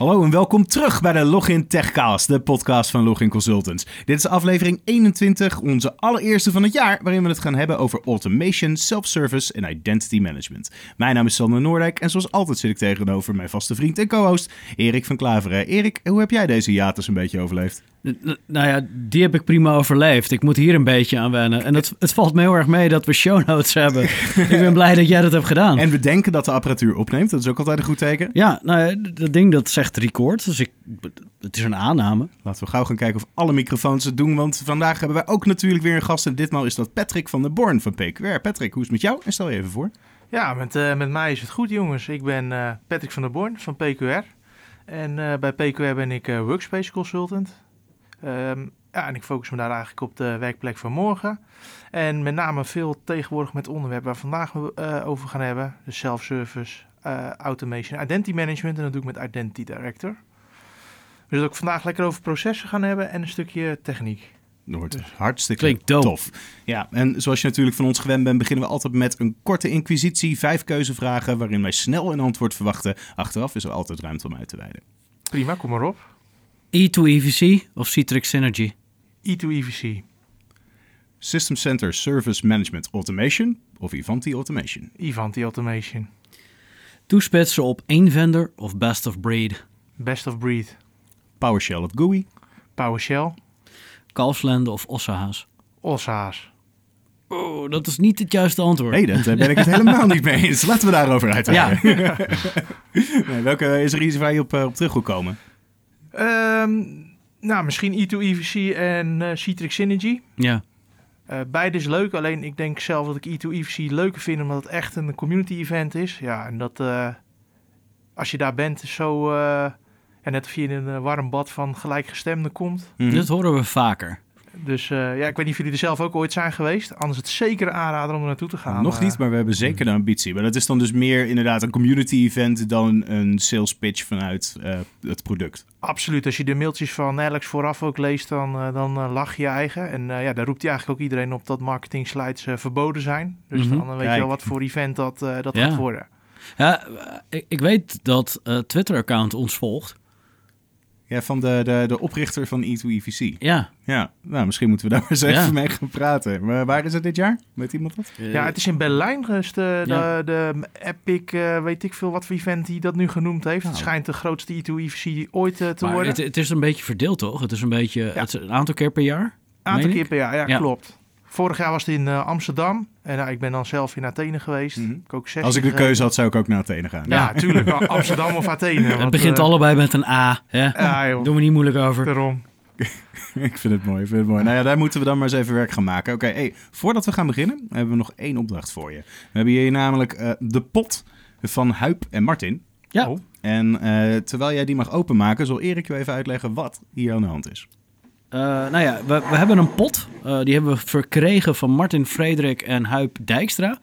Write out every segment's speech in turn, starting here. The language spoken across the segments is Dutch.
Hallo en welkom terug bij de Login Techcast, de podcast van Login Consultants. Dit is aflevering 21, onze allereerste van het jaar, waarin we het gaan hebben over automation, self-service en identity management. Mijn naam is Sander Noordijk en zoals altijd zit ik tegenover mijn vaste vriend en co-host Erik van Klaveren. Erik, hoe heb jij deze hiatus een beetje overleefd? Nou ja, die heb ik prima overleefd. Ik moet hier een beetje aan wennen. En het, het valt me heel erg mee dat we show notes hebben. ik ben blij dat jij dat hebt gedaan. En we denken dat de apparatuur opneemt. Dat is ook altijd een goed teken. Ja, nou ja, dat ding dat zegt record. Dus ik, het is een aanname. Laten we gauw gaan kijken of alle microfoons het doen. Want vandaag hebben wij ook natuurlijk weer een gast. En ditmaal is dat Patrick van der Born van PQR. Patrick, hoe is het met jou? En stel je even voor. Ja, met, uh, met mij is het goed, jongens. Ik ben uh, Patrick van der Born van PQR. En uh, bij PQR ben ik Workspace Consultant. Um, ja, en ik focus me daar eigenlijk op de werkplek van morgen. En met name veel tegenwoordig met onderwerpen waar we vandaag uh, over gaan hebben. Dus self-service, uh, automation, identity management en dat doe ik met Identity Director. We zullen ook vandaag lekker over processen gaan hebben en een stukje techniek. Wordt dus. hartstikke tof. Ja, en zoals je natuurlijk van ons gewend bent, beginnen we altijd met een korte inquisitie. Vijf keuzevragen waarin wij snel een antwoord verwachten. Achteraf is er altijd ruimte om uit te wijden. Prima, kom maar op. E2EVC of Citrix Synergy? E2EVC. System Center Service Management Automation of Ivanti Automation? Ivanti Automation. Toespitsen op één vendor of best of breed? Best of breed. PowerShell of GUI? PowerShell. Kalfslende of Ossahaas? Ossahaas. Oh, dat is niet het juiste antwoord. Nee, daar ben ik het helemaal niet mee eens. Laten we daarover uitwijden. Ja. nee, welke is er iets waar je op, op terug wil komen? Um, nou, misschien E2EVC en uh, Citrix Synergy. Ja. Uh, beide is leuk, alleen ik denk zelf dat ik E2EVC leuker vind omdat het echt een community event is. Ja, en dat uh, als je daar bent, is zo. en net of je in een warm bad van gelijkgestemden komt. Mm. Dat horen we vaker. Dus uh, ja, ik weet niet of jullie er zelf ook ooit zijn geweest. Anders het zeker aanraden om er naartoe te gaan. Nog niet, maar we hebben zeker de ambitie. Maar dat is dan dus meer inderdaad een community event dan een sales pitch vanuit uh, het product. Absoluut. Als je de mailtjes van Alex vooraf ook leest, dan, uh, dan lach je eigen. En ja, daar roept hij eigenlijk ook iedereen op dat marketing slides verboden zijn. Dus mm -hmm. dan weet Kijk. je wel wat voor event dat, dat ja. gaat worden. Ja, ik, ik weet dat Twitter-account ons volgt. Ja, van de, de, de oprichter van E2EVC. Ja. Ja, nou, misschien moeten we daar eens even ja. mee gaan praten. Maar waar is het dit jaar? Weet iemand dat? Ja, het is in Berlijn. Dus de, ja. de, de Epic, uh, weet ik veel wat voor event hij dat nu genoemd heeft. Nou. Het schijnt de grootste E2EVC ooit uh, te maar worden. Het, het, is een beetje verdeeld, toch? Het is een beetje ja. het is een aantal keer per jaar? Een aantal keer per jaar, ja, ja, klopt. Vorig jaar was het in uh, Amsterdam. En nou, ik ben dan zelf in Athene geweest. Mm -hmm. ik ook Als ik de keuze had, zou ik ook naar Athene gaan. Ja, tuurlijk. Amsterdam of Athene. Het want, begint uh, allebei met een A. Hè? Ja, Doe me niet moeilijk over. Daarom. ik vind het mooi, ik vind het mooi. Nou ja, daar moeten we dan maar eens even werk gaan maken. Oké, okay, hey, voordat we gaan beginnen, hebben we nog één opdracht voor je. We hebben hier namelijk uh, de pot van Huip en Martin. Ja. Oh. En terwijl jij die mag openmaken, zal Erik je even uitleggen wat hier aan de hand is. Uh, nou ja, we, we, hebben een pot. Uh, die hebben we verkregen van Martin Frederik en Huip Dijkstra.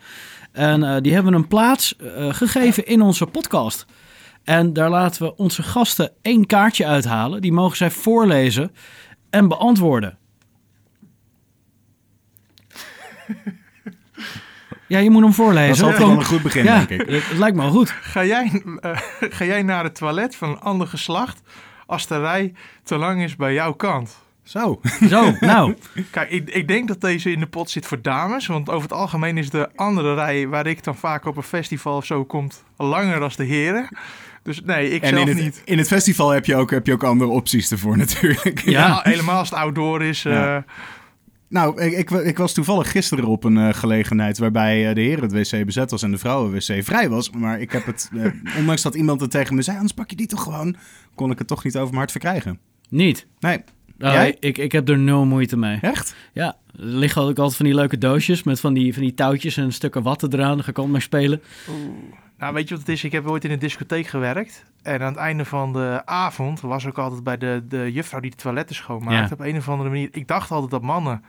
En uh, die hebben een plaats gegeven in onze podcast. En daar laten we onze gasten één kaartje uithalen. Die mogen zij voorlezen en beantwoorden. Ja, je moet hem voorlezen. Dat is altijd wel een goed begin, ja, denk ik. Het lijkt me wel goed. Ga jij, ga jij naar het toilet van een ander geslacht als de rij te lang is bij jouw kant? Zo. Zo, nou. Kijk, ik, ik denk dat deze in de pot zit voor dames. Want over het algemeen is de andere rij waar ik dan vaak op een festival of zo komt langer dan de heren. Dus nee, ik en zelf in het, niet. In het festival heb je, ook, heb je ook andere opties ervoor natuurlijk. Ja, ja helemaal als het outdoor is. Ja. Uh... Nou, ik, ik, ik, was toevallig gisteren op een uh, gelegenheid waarbij uh, de heren het wc bezet was en de vrouwen wc vrij was. Maar ik heb het, uh, ondanks dat iemand het tegen me zei, anders pak je die toch gewoon, kon ik het toch niet over mijn hart verkrijgen. Niet? Nee. Uh, Jij? Ik, ik heb er nul moeite mee. Echt? Ja, er liggen ook altijd van die leuke doosjes met van die, van die touwtjes en stukken watten eraan. Daar ga ik altijd mee spelen. Oeh. Nou, weet je wat het is? Ik heb ooit in een discotheek gewerkt. En aan het einde van de avond was ik altijd bij de, de juffrouw die de toiletten schoonmaakt. Ja. Op een of andere manier. Ik dacht altijd dat mannen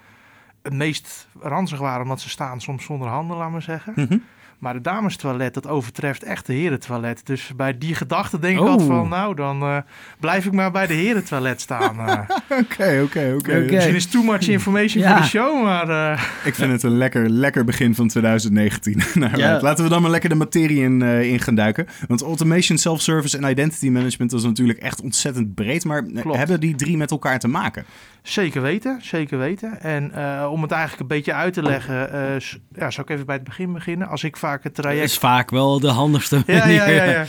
het meest ranzig waren omdat ze staan soms zonder handen, laat maar zeggen. Mhm. Maar de damestoilet, dat overtreft echt de herentoilet. Dus bij die gedachte denk ik Oh. altijd van, nou, dan eh, blijf ik maar bij de herentoilet staan. eh. Oké, oké, oké. Oké. Misschien is too much information Ja. voor de show, maar... eh, Ik vind het een lekker, lekker begin van 2019. Nou, Ja. Laten we dan maar lekker de materie in, eh, in gaan duiken. Want automation, self-service en identity management is natuurlijk echt ontzettend breed. Maar eh, Klopt. hebben die drie met elkaar te maken? Zeker weten, zeker weten. En eh, om het eigenlijk een beetje uit te leggen, eh, ja, zou ik even bij het begin beginnen. Als ik vaak het Dat traject is vaak wel de handigste Ja, manier. ja, ja, ja.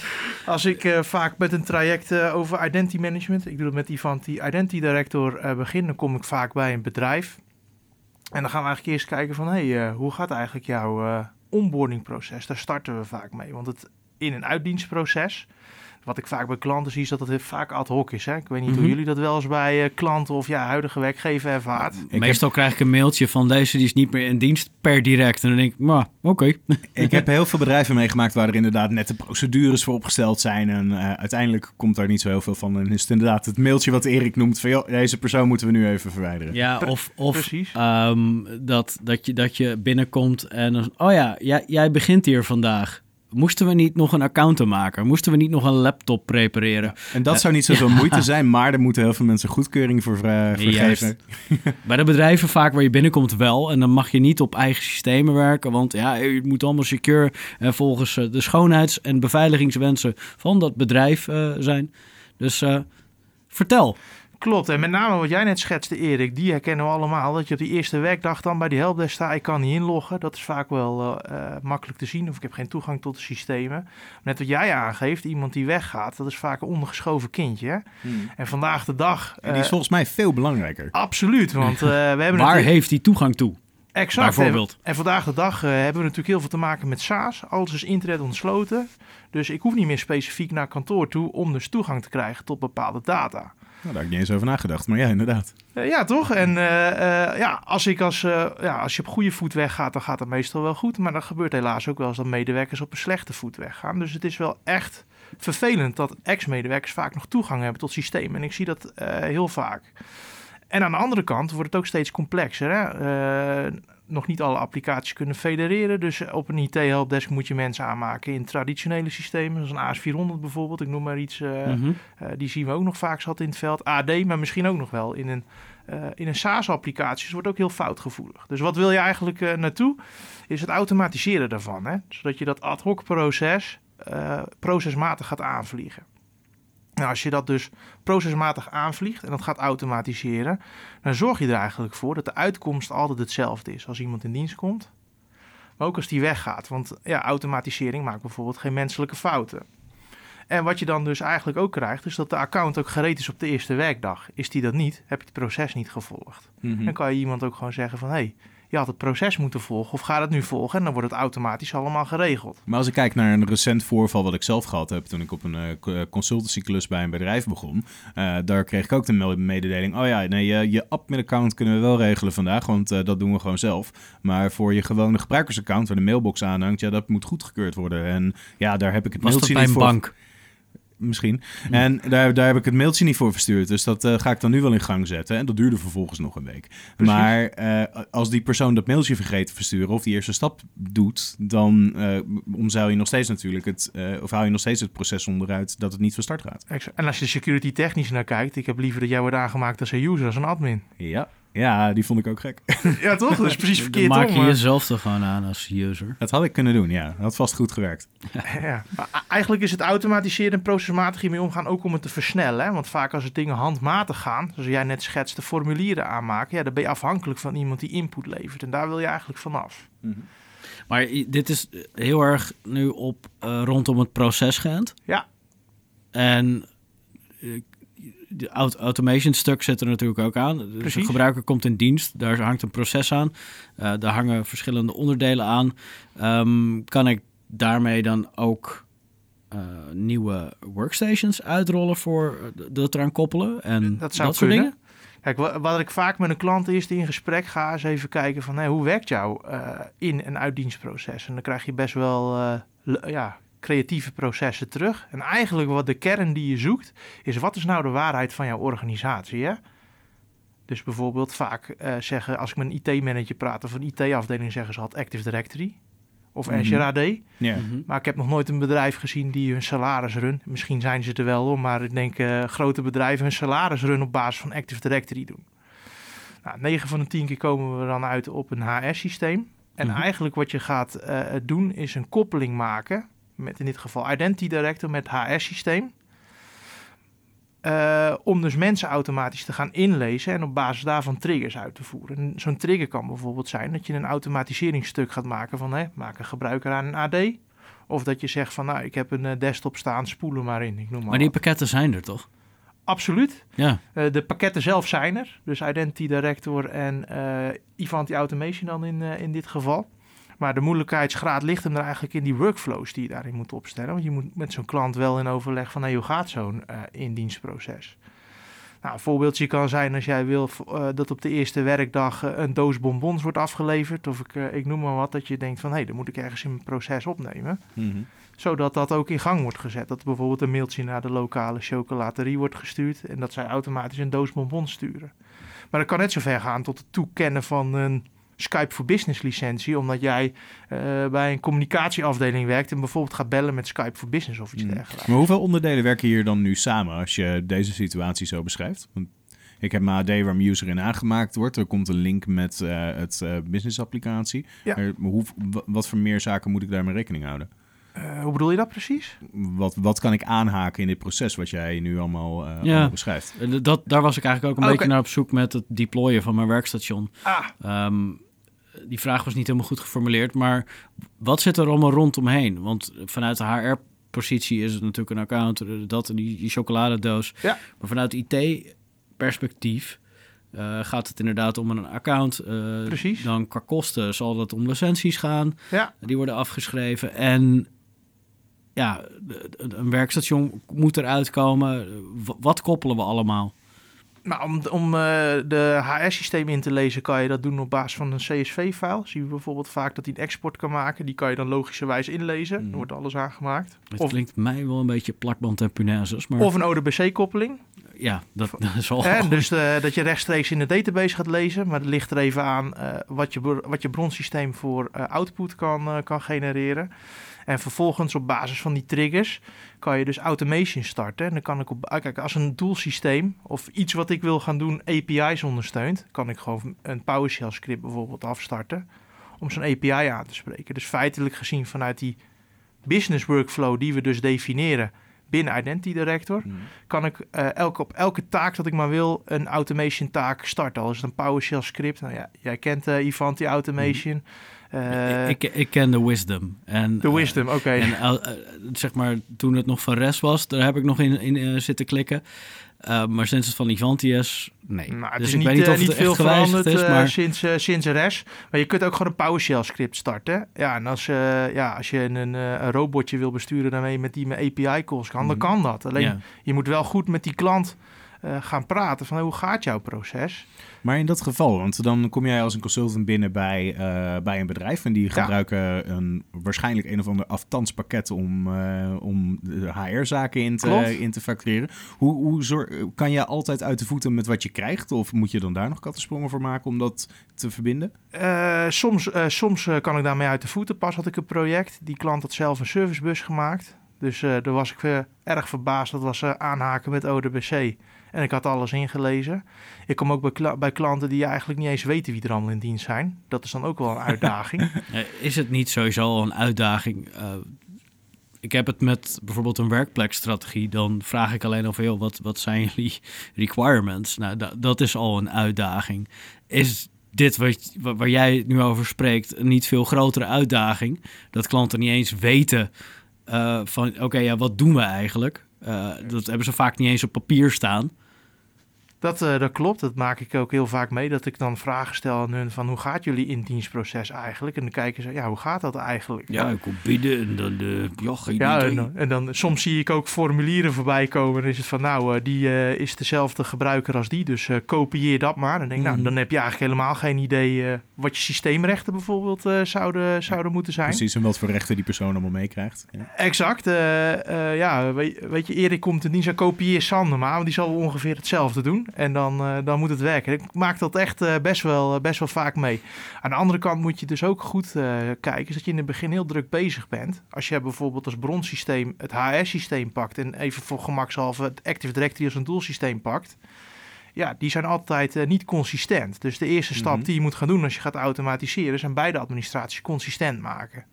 Als ik eh, vaak met een traject eh, over identity management, ik doe dat met Ivan, die identity director eh begin, dan kom ik vaak bij een bedrijf. En dan gaan we eigenlijk eerst kijken van, hé, hey, hoe gaat eigenlijk jouw onboardingproces? Daar starten we vaak mee. Want het in- en uitdienstproces, wat ik vaak bij klanten zie, is dat het heel vaak ad hoc is. Hè? Ik weet niet Mhm. hoe jullie dat wel eens bij eh, klanten of ja, huidige werkgever ervaart. Ik Meestal krijg ik een mailtje van deze die is niet meer in dienst per direct. En dan denk ik, maar oké. Ik heb heel veel bedrijven meegemaakt waar er inderdaad net de procedures voor opgesteld zijn. En eh, uiteindelijk komt daar niet zo heel veel van. En is het inderdaad het mailtje wat Erik noemt van... Joh, deze persoon moeten we nu even verwijderen. Ja, of, of Precies. ehm, dat, dat, je, dat je binnenkomt en dan... Oh ja, jij, jij begint hier vandaag. Moesten we niet nog een account maken? Moesten we niet nog een laptop prepareren? En dat zou niet zoveel moeite zijn, maar er moeten heel veel mensen goedkeuring voor, Juist. geven. Bij de bedrijven vaak waar je binnenkomt wel. En dan mag je niet op eigen systemen werken. Want ja, het moet allemaal secure en volgens eh, de schoonheids- en beveiligingswensen van dat bedrijf eh, zijn. Dus eh, vertel. Klopt, en met name wat jij net schetste, Erik, die herkennen we allemaal. Dat je op die eerste werkdag dan bij die helpdesk staat, ik kan niet inloggen. Dat is vaak wel eh, eh, makkelijk te zien, of ik heb geen toegang tot de systemen. Net wat jij aangeeft, iemand die weggaat, dat is vaak een ondergeschoven kindje. Hè? En vandaag de dag... En die is eh, volgens mij veel belangrijker. Absoluut, want eh, we hebben Waar heeft hij toegang toe? Exact. bijvoorbeeld? En, en vandaag de dag hebben we natuurlijk heel veel te maken met SaaS. Alles is internet ontsloten. Dus ik hoef niet meer specifiek naar kantoor toe om dus toegang te krijgen tot bepaalde data. Nou, daar heb ik niet eens over nagedacht, maar ja, inderdaad. Eh, ja, toch? En eh, eh, ja, als, ik als, ja, als je op goede voet weggaat, dan gaat het meestal wel goed. Maar dan gebeurt helaas ook wel eens dat medewerkers op een slechte voet weggaan. Dus het is wel echt vervelend dat ex-medewerkers vaak nog toegang hebben tot systemen. En ik zie dat heel vaak. En aan de andere kant wordt het ook steeds complexer. Hè? Nog niet alle applicaties kunnen federeren. Dus op een IT-helpdesk moet je mensen aanmaken in traditionele systemen. Zoals een AS400 bijvoorbeeld. Ik noem maar iets. eh, Mhm. eh, die zien we ook nog vaak zat in het veld. AD, maar misschien ook nog wel in een, eh, in een SaaS-applicatie. Dus wordt ook heel foutgevoelig. Dus wat wil je eigenlijk naartoe? Is het automatiseren daarvan. Hè? Zodat je dat ad hoc proces procesmatig gaat aanvliegen. Nou, als je dat dus procesmatig aanvliegt en dat gaat automatiseren, dan zorg je er eigenlijk voor dat de uitkomst altijd hetzelfde is als iemand in dienst komt. Maar ook als die weggaat. Want ja, automatisering maakt bijvoorbeeld geen menselijke fouten. En wat je dan dus eigenlijk ook krijgt, is dat de account ook gereed is op de eerste werkdag. Is die dat niet, heb je het proces niet gevolgd. Mhm. Dan kan je iemand ook gewoon zeggen van... hé, hey, je had het proces moeten volgen of ga het nu volgen... en dan wordt het automatisch allemaal geregeld. Maar als ik kijk naar een recent voorval wat ik zelf gehad heb toen ik op een eh, co- consultancyklus bij een bedrijf begon, eh, daar kreeg ik ook de me- mededeling: oh ja, nee, je, je admin-account kunnen we wel regelen vandaag, want dat doen we gewoon zelf. Maar voor je gewone gebruikersaccount waar de mailbox aanhangt, ja, dat moet goedgekeurd worden. En ja, daar heb ik het Was dat mailtje bij niet een voor. bank? Misschien. En daar, daar heb ik het mailtje niet voor verstuurd. Dus dat eh, ga ik dan nu wel in gang zetten. En dat duurde vervolgens nog een week. Precies. Maar eh, als die persoon dat mailtje vergeet te versturen of die eerste stap doet, dan eh omzeil je nog steeds natuurlijk het, of haal je nog steeds het proces onderuit dat het niet van start gaat. En als je security technisch naar kijkt... ik heb liever dat jij wordt aangemaakt als een user, als een admin. Ja. Ja, die vond ik ook gek. ja, toch? Dat is precies Dan verkeerd maak je maar- jezelf toch gewoon aan als user. Dat had ik kunnen doen, ja. Dat had vast goed gewerkt. Ja. Maar eigenlijk is het automatiseren en procesmatig hiermee omgaan ook om het te versnellen. Hè? Want vaak als het dingen handmatig gaan, zoals jij net schetste, formulieren aanmaken, ja, dan ben je afhankelijk van iemand die input levert. En daar wil je eigenlijk vanaf. Maar i- dit is heel erg nu op eh, rondom het proces geënt. Ja. En eh, de aut- automation stuk zit er natuurlijk ook aan. Dus Precies. de gebruiker komt in dienst, daar hangt een proces aan. Eh, daar hangen verschillende onderdelen aan. Ehm, kan ik daarmee dan ook eh, nieuwe workstations uitrollen voor eh, dat eraan koppelen en Dat zou soort kunnen. dingen? Kijk, wa- wat ik vaak met een klant eerst in gesprek ga, is even kijken van hey, hoe werkt jouw in- en uitdienstproces? En dan krijg je best wel ja, creatieve processen terug. En eigenlijk wat de kern die je zoekt, is wat is nou de waarheid van jouw organisatie? Hè? Dus bijvoorbeeld vaak eh, zeggen, als ik met een IT-manager praat of een IT-afdeling, zeggen ze had Active Directory. of Mhm. Azure AD. Ja. Mhm. Maar ik heb nog nooit een bedrijf gezien die hun salaris run. Misschien zijn ze er wel hoor, maar ik denk eh, grote bedrijven hun salaris run op basis van Active Directory doen. Nou, 9 van de 10 keer komen we dan uit op een HR-systeem. En Mhm. eigenlijk wat je gaat eh, doen is een koppeling maken met in dit geval Identity Director met HR-systeem. Eh, om dus mensen automatisch te gaan inlezen en op basis daarvan triggers uit te voeren. En Zo'n trigger kan bijvoorbeeld zijn dat je een automatiseringsstuk gaat maken van hè, maak een gebruiker aan een AD. Of dat je zegt van nou, ik heb een eh, desktop staan, spoel er maar in. Ik noem maar, Maar die pakketten zijn er toch? Absoluut. Ja. Eh, de pakketten zelf zijn er. Dus Identity Director en eh Ivanti Automation dan in, in dit geval. Maar de moeilijkheidsgraad ligt hem er eigenlijk in die workflows die je daarin moet opstellen. Want je moet met zo'n klant wel in overleg van hey, hoe gaat zo'n eh indienstproces. Nou, een voorbeeldje kan zijn als jij wil eh, dat op de eerste werkdag eh, een doos bonbons wordt afgeleverd. Of ik, ik noem maar wat, dat je denkt van hé, hey, dat moet ik ergens in mijn proces opnemen Mhm. zodat dat ook in gang wordt gezet. Dat bijvoorbeeld een mailtje naar de lokale chocolaterie wordt gestuurd en dat zij automatisch een doos bonbons sturen. Maar dat kan net zo ver gaan tot het toekennen van een Skype voor Business licentie, omdat jij eh, bij een communicatieafdeling werkt en bijvoorbeeld gaat bellen met Skype voor Business of iets Mm. dergelijks. Maar hoeveel onderdelen werken hier dan nu samen als je deze situatie zo beschrijft? Want ik heb mijn AD waar mijn user in aangemaakt wordt. Er komt een link met eh, het eh, business applicatie. Ja. Maar hoe, wa- wat voor meer zaken moet ik daarmee rekening houden? Eh, hoe bedoel je dat precies? Wat, wat kan ik aanhaken in dit proces wat jij nu allemaal, eh, Ja. allemaal beschrijft? Dat, daar was ik eigenlijk ook een Oké. beetje naar op zoek met het deployen van mijn werkstation. Ah, Ehm, die vraag was niet helemaal goed geformuleerd, maar wat zit er allemaal rondomheen? Want vanuit de HR-positie is het natuurlijk een account, eh, dat en die, die chocoladedoos. Ja. Maar vanuit IT-perspectief eh, gaat het inderdaad om een account. eh, Precies. Dan qua kosten zal het om licenties gaan. ja. Die worden afgeschreven. En ja, een werkstation moet eruit komen. Wat koppelen we allemaal? Nou, om, om eh, de HR-systeem in te lezen kan je dat doen op basis van een CSV-file. Zien we bijvoorbeeld vaak dat hij een export kan maken. Die kan je dan logischerwijs inlezen. Mhm. Dan wordt alles aangemaakt. Het Of, klinkt mij wel een beetje plakband en punaises. Maar of een ODBC-koppeling. ja, dat, dat is wel Hè, dus eh, dat je rechtstreeks in de database gaat lezen. Maar het ligt er even aan eh, wat, je, wat je bronsysteem voor output kan, kan genereren. En vervolgens op basis van die triggers kan je dus automation starten. En dan kan ik op, ah, kijk, als een doelsysteem of iets wat ik wil gaan doen API's ondersteunt, kan ik gewoon een PowerShell script bijvoorbeeld afstarten om zo'n API aan te spreken. Dus feitelijk gezien vanuit die business workflow die we dus definiëren binnen Identity Director, Mhm. kan ik eh, elke, op elke taak dat ik maar wil een automation taak starten. Al is het een PowerShell script. Nou ja, jij kent Ivan die automation. Eh, ik, ik ken de Wisdom. En, de eh, Wisdom, oké. en eh, eh, zeg maar, toen het nog van REST was, daar heb ik nog in, in eh, zitten klikken. Eh, maar sinds het van Ivanti is, nee. Nou, dus is ik niet, weet niet eh, of het niet veel veranderd is, eh, maar sinds, eh, sinds REST. Maar je kunt ook gewoon een PowerShell script starten. Ja, en als, eh, ja, als je een, eh, een robotje wil besturen daarmee met die met API calls kan, dan Mhm. kan dat. Alleen je moet wel goed met die klant eh, gaan praten van hoe gaat jouw proces? Maar in dat geval, want dan kom jij als een consultant binnen bij, eh, bij een bedrijf en die gebruiken een, waarschijnlijk een of ander aftandspakket om, eh, om HR-zaken in Klopt. te, in te factureren. Hoe, hoe kan je altijd uit de voeten met wat je krijgt? Of moet je dan daar nog kattensprongen voor maken om dat te verbinden? Soms soms kan ik daarmee uit de voeten. Pas had ik een project. Die klant had zelf een servicebus gemaakt. Dus daar was ik eh, erg verbaasd. Dat was aanhaken met ODBC. En ik had alles ingelezen. Ik kom ook bij, bij klanten die eigenlijk niet eens weten wie er allemaal in dienst zijn. Dat is dan ook wel een uitdaging. Is het niet sowieso al een uitdaging? Eh, ik heb het met bijvoorbeeld een werkplekstrategie. Dan vraag ik alleen over, joh, wat, wat zijn jullie requirements? Nou, da- dat is al een uitdaging. Is dit wat, wa- waar jij nu over spreekt een niet veel grotere uitdaging? Dat klanten niet eens weten eh, van, oké, ja, wat doen we eigenlijk? Eh, dat hebben ze vaak niet eens op papier staan. Dat, eh, dat klopt. Dat maak ik ook heel vaak mee. Dat ik dan vragen stel aan hun van hoe gaat jullie indienstproces eigenlijk? En dan kijken ze, ja, hoe gaat dat eigenlijk? Ja, ik kom binnen en dan, uh, ja, geen Ja, en dan, en dan soms zie ik ook formulieren voorbij komen. Dan is het van, nou, eh, die eh, is dezelfde gebruiker als die, dus eh, kopieer dat maar. Dan denk ik, nou, Mhm. dan heb je eigenlijk helemaal geen idee eh, wat je systeemrechten bijvoorbeeld eh, zouden, zouden moeten zijn. Precies, en wat voor rechten die persoon allemaal meekrijgt. Ja. Exact. eh, eh, ja, weet, weet je, Erik komt in dienst kopieer Sander maar, want die zal ongeveer hetzelfde doen. En dan, eh, dan moet het werken. Ik maak dat echt eh, best, wel, best wel vaak mee. Aan de andere kant moet je dus ook goed eh, kijken, is dat je in het begin heel druk bezig bent. Als je bijvoorbeeld als bronsysteem het HR-systeem pakt en even voor gemakshalve het Active Directory als een doelsysteem pakt. Ja, die zijn altijd niet consistent. Dus de eerste stap Mhm. die je moet gaan doen als je gaat automatiseren, zijn beide administraties consistent maken.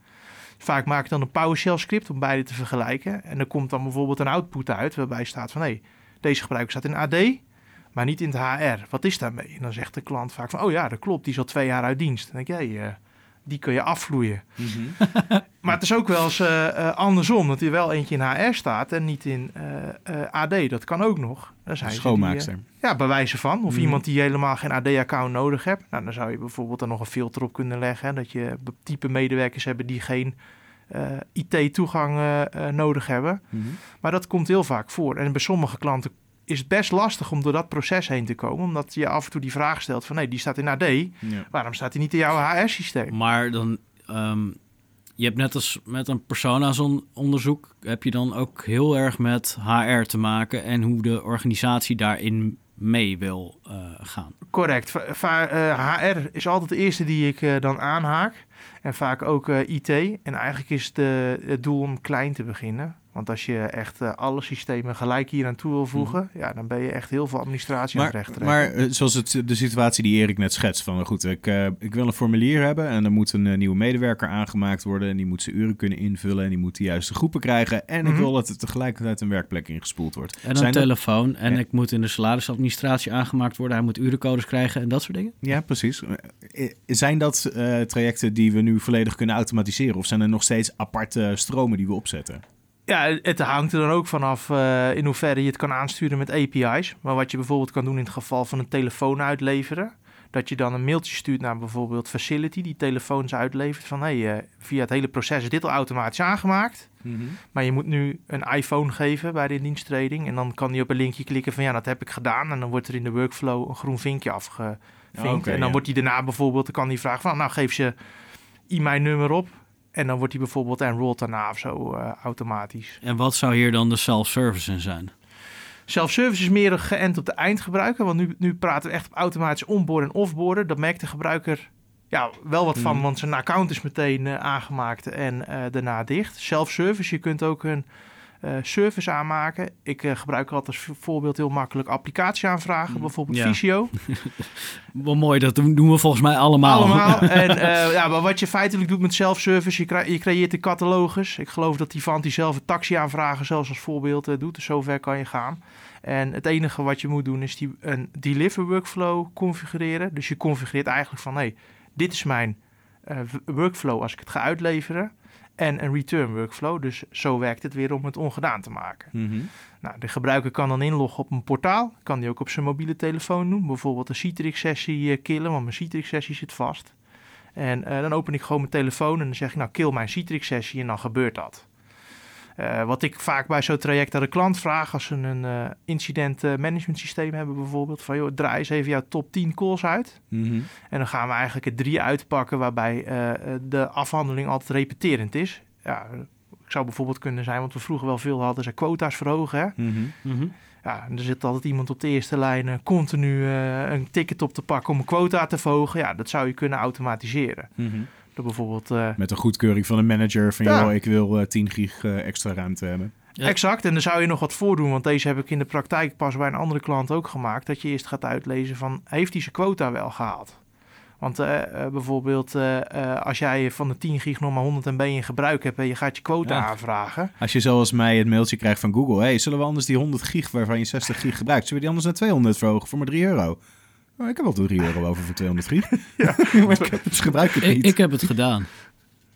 Vaak maak ik dan een PowerShell script om beide te vergelijken. En er komt dan bijvoorbeeld een output uit waarbij staat van... hé, deze gebruiker staat in AD, maar niet in het HR. Wat is daarmee? En dan zegt de klant vaak van... oh ja, dat klopt, die is al twee jaar uit dienst. Dan denk jij, eh, die kun je afvloeien. Maar het is ook wel eens eh, eh, andersom. Dat er wel eentje in HR staat en niet in AD. Dat kan ook nog. Dan zijn ze die, Schoonmaakster. ja, bij wijze van. Of Mhm. iemand die helemaal geen AD-account nodig hebt. Nou, dan zou je bijvoorbeeld er nog een filter op kunnen leggen. Hè, dat je type medewerkers hebben die geen IT-toegang nodig hebben. Mhm. Maar dat komt heel vaak voor. En bij sommige klanten is het best lastig om door dat proces heen te komen. Omdat je af en toe die vraag stelt van... nee, die staat in AD. Ja. Waarom staat die niet in jouw HR-systeem? Maar dan, ehm, je hebt net als met een persona-onderzoek, heb je dan ook heel erg met HR te maken en hoe de organisatie daarin mee wil eh, gaan. Correct. Va- va- eh, HR is altijd de eerste die ik eh, dan aanhaak. En vaak ook eh, IT. En eigenlijk is het, het doel om klein te beginnen. Want als je echt eh, alle systemen gelijk hier aan toe wil voegen... ja, dan ben je echt heel veel administratie aan het Maar, maar eh, zoals het, de situatie die Erik net schetst, van goed, ik, eh, ik wil een formulier hebben en er moet een eh, nieuwe medewerker aangemaakt worden en die moet zijn uren kunnen invullen en die moet de juiste groepen krijgen en ik Mhm. wil dat er tegelijkertijd een werkplek ingespoeld wordt. En een Zijn er- telefoon en Ja. ik moet in de salarisadministratie aangemaakt worden. Hij moet urencodes krijgen en dat soort dingen. Ja, precies. Eh, Zijn dat eh, trajecten die we nu volledig kunnen automatiseren of zijn er nog steeds aparte stromen die we opzetten? Ja, het hangt er dan ook vanaf eh in hoeverre je het kan aansturen met API's. Maar wat je bijvoorbeeld kan doen in het geval van een telefoon uitleveren... dat je dan een mailtje stuurt naar bijvoorbeeld Facility... die telefoons uitlevert van... hey, eh, via het hele proces is dit al automatisch aangemaakt... Maar je moet nu een iPhone geven bij de indiensttreding. En dan kan hij op een linkje klikken van ja, dat heb ik gedaan. En dan wordt er in de workflow een groen vinkje afgevinkt. Oh, en dan ja. wordt hij daarna bijvoorbeeld, dan kan hij vragen van nou geef je e-mail-nummer op. En dan wordt hij bijvoorbeeld enrolled daarna of zo eh, automatisch. En wat zou hier dan de self-service in zijn? Self-service is meer geënt op de eindgebruiker. Want nu, nu praten we echt op automatisch onboarden en offboarden. Dat merkt de gebruiker ja, wel wat van, Mhm. want zijn account is meteen eh, aangemaakt en eh, daarna dicht. Self-service, je kunt ook een service aanmaken. Ik eh, gebruik altijd als voorbeeld heel makkelijk applicatie aanvragen, bijvoorbeeld Ja. Visio. Wel mooi, dat doen we volgens mij allemaal. Allemaal. En eh, ja, maar wat je feitelijk doet met self-service, je, je creëert een catalogus. Ik geloof dat die van die zelf een taxi aanvragen zelfs als voorbeeld eh, doet. Dus zover kan je gaan. En het enige wat je moet doen is die, een deliver workflow configureren. Dus je configureert eigenlijk van, hey, dit is mijn eh, workflow als ik het ga uitleveren. En een return workflow. Dus zo werkt het weer om het ongedaan te maken. Mhm. Nou, de gebruiker kan dan inloggen op een portaal. Kan die ook op zijn mobiele telefoon doen. Bijvoorbeeld een Citrix-sessie eh, killen, want mijn Citrix-sessie zit vast. En eh, dan open ik gewoon mijn telefoon en dan zeg ik, nou, kill mijn Citrix-sessie en dan gebeurt dat. Eh, wat ik vaak bij zo'n traject aan de klant vraag, als ze een eh, incident eh, management systeem hebben bijvoorbeeld, van joh, draai eens even jouw top 10 calls uit. Mhm. En dan gaan we eigenlijk er drie uitpakken waarbij de afhandeling altijd repeterend is. Ja, ik zou bijvoorbeeld kunnen zijn, want we vroeger wel veel hadden, ze quota's verhogen. Hè? Mhm. Ja, en er zit altijd iemand op de eerste lijn continu eh, een ticket op te pakken om een quota te verhogen. Ja, dat zou je kunnen automatiseren. Mhm. Door bijvoorbeeld... eh, Met een goedkeuring van een manager van Ja. joh, ik wil eh, 10 gig eh, extra ruimte hebben. Ja. Exact, en dan zou je nog wat voordoen, want deze heb ik in de praktijk pas bij een andere klant ook gemaakt. Dat je eerst gaat uitlezen van, heeft hij zijn quota wel gehaald? Want eh, eh, bijvoorbeeld, eh, eh, als jij van de 10 gig nog maar 100 MB in gebruik hebt en je gaat je quota Ja. aanvragen. Als je zoals mij het mailtje krijgt van Google, hey, zullen we anders die 100 gig waarvan je 60 gig gebruikt, zullen we die anders naar 200 verhogen voor maar 3 euro? Oh, ik heb wel 3 euro over voor 200 gig. Ja. maar ik heb- dus gebruik het Ik, niet. ik heb het gedaan.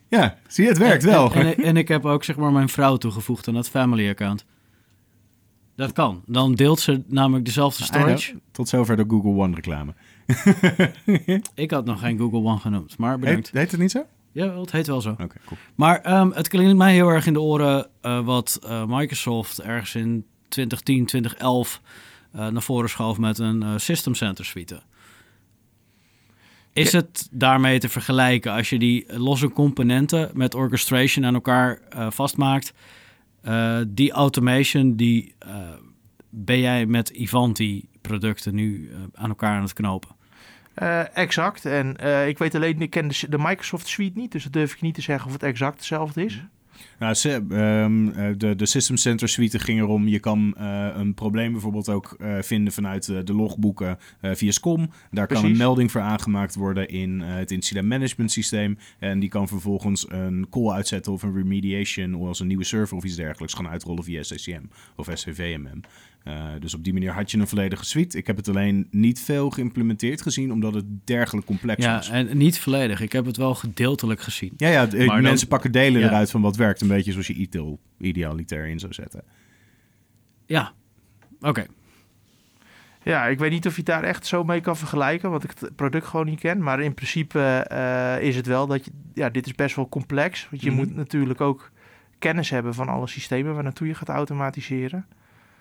Ja, zie je, het werkt En- wel. En, en, en ik heb ook zeg maar mijn vrouw toegevoegd aan het family account. Dat kan. Dan deelt ze namelijk dezelfde storage. Tot zover de Google One reclame. Ik had nog geen Google One genoemd, maar bedankt. Heet, heet het niet zo? Ja, het heet wel zo. Oké, cool. Maar ehm, het klinkt mij heel erg in de oren eh, wat eh, Microsoft ergens in 2010, 2011 eh, naar voren schoof met een eh, System Center suite. Is het daarmee te vergelijken als je die losse componenten met orchestration aan elkaar eh, vastmaakt? Eh, die automation, die eh, ben jij met Ivanti producten nu aan elkaar aan het knopen. exact. En ik weet alleen, ik ken de, de, Microsoft Suite niet, dus dat durf ik niet te zeggen of het exact hetzelfde is. Nou, um, de, de System Center suite ging erom, je kan uh, een probleem bijvoorbeeld ook uh, vinden vanuit uh, de logboeken via SCOM. Daar Precies. kan een melding voor aangemaakt worden in het incident management systeem. En die kan vervolgens een call uitzetten of een remediation of als een nieuwe server of iets dergelijks gaan uitrollen via SCCM of SCVMM. Uh, dus op die manier had je een volledige suite. Ik heb het alleen niet veel geïmplementeerd gezien, omdat het dergelijk complex ja, was. Ja, en niet volledig. Ik heb het wel gedeeltelijk gezien. Ja, ja maar mensen pakken delen eruit van wat werkt. Een beetje zoals je ITIL idealitair in zou zetten. Ja, oké. Ja, ik weet niet of je het daar echt zo mee kan vergelijken, want ik het product gewoon niet ken. Maar in principe uh, is het wel dat je, ja, dit is best wel complex. Want je mm -hmm. moet natuurlijk ook kennis hebben van alle systemen waar naartoe je gaat automatiseren.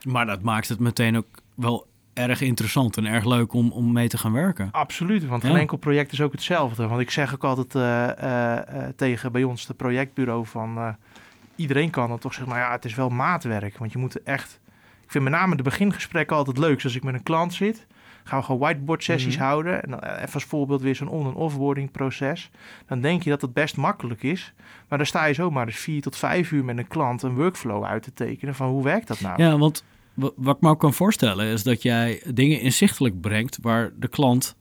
Maar dat maakt het meteen ook wel erg interessant en erg leuk om, om mee te gaan werken. Absoluut, want geen enkel project is ook hetzelfde. Want ik zeg ook altijd uh, uh, tegen bij ons, de projectbureau, van iedereen kan het toch zeggen, nou ja, het is wel maatwerk. Want je moet echt, ik vind met name de begingesprekken altijd leuk. Dus als ik met een klant zit, gaan we gewoon whiteboard sessies mhm. houden. En dan even als voorbeeld weer zo'n on- en offboarding proces. Dan denk je dat het best makkelijk is. Maar dan sta je zomaar dus vier tot vijf uur met een klant een workflow uit te tekenen van hoe werkt dat nou? Ja, want wat ik me ook kan voorstellen is dat jij dingen inzichtelijk brengt waar de klant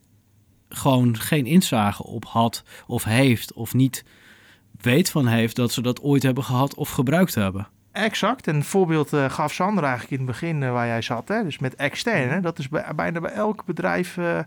gewoon geen inzage op had of heeft of niet weet van heeft dat ze dat ooit hebben gehad of gebruikt hebben. Exact. En een voorbeeld uh, gaf Sander eigenlijk in het begin uh, waar jij zat. Hè? Dus met externe. Mhm. Dat is bij, bijna bij elk bedrijf uh,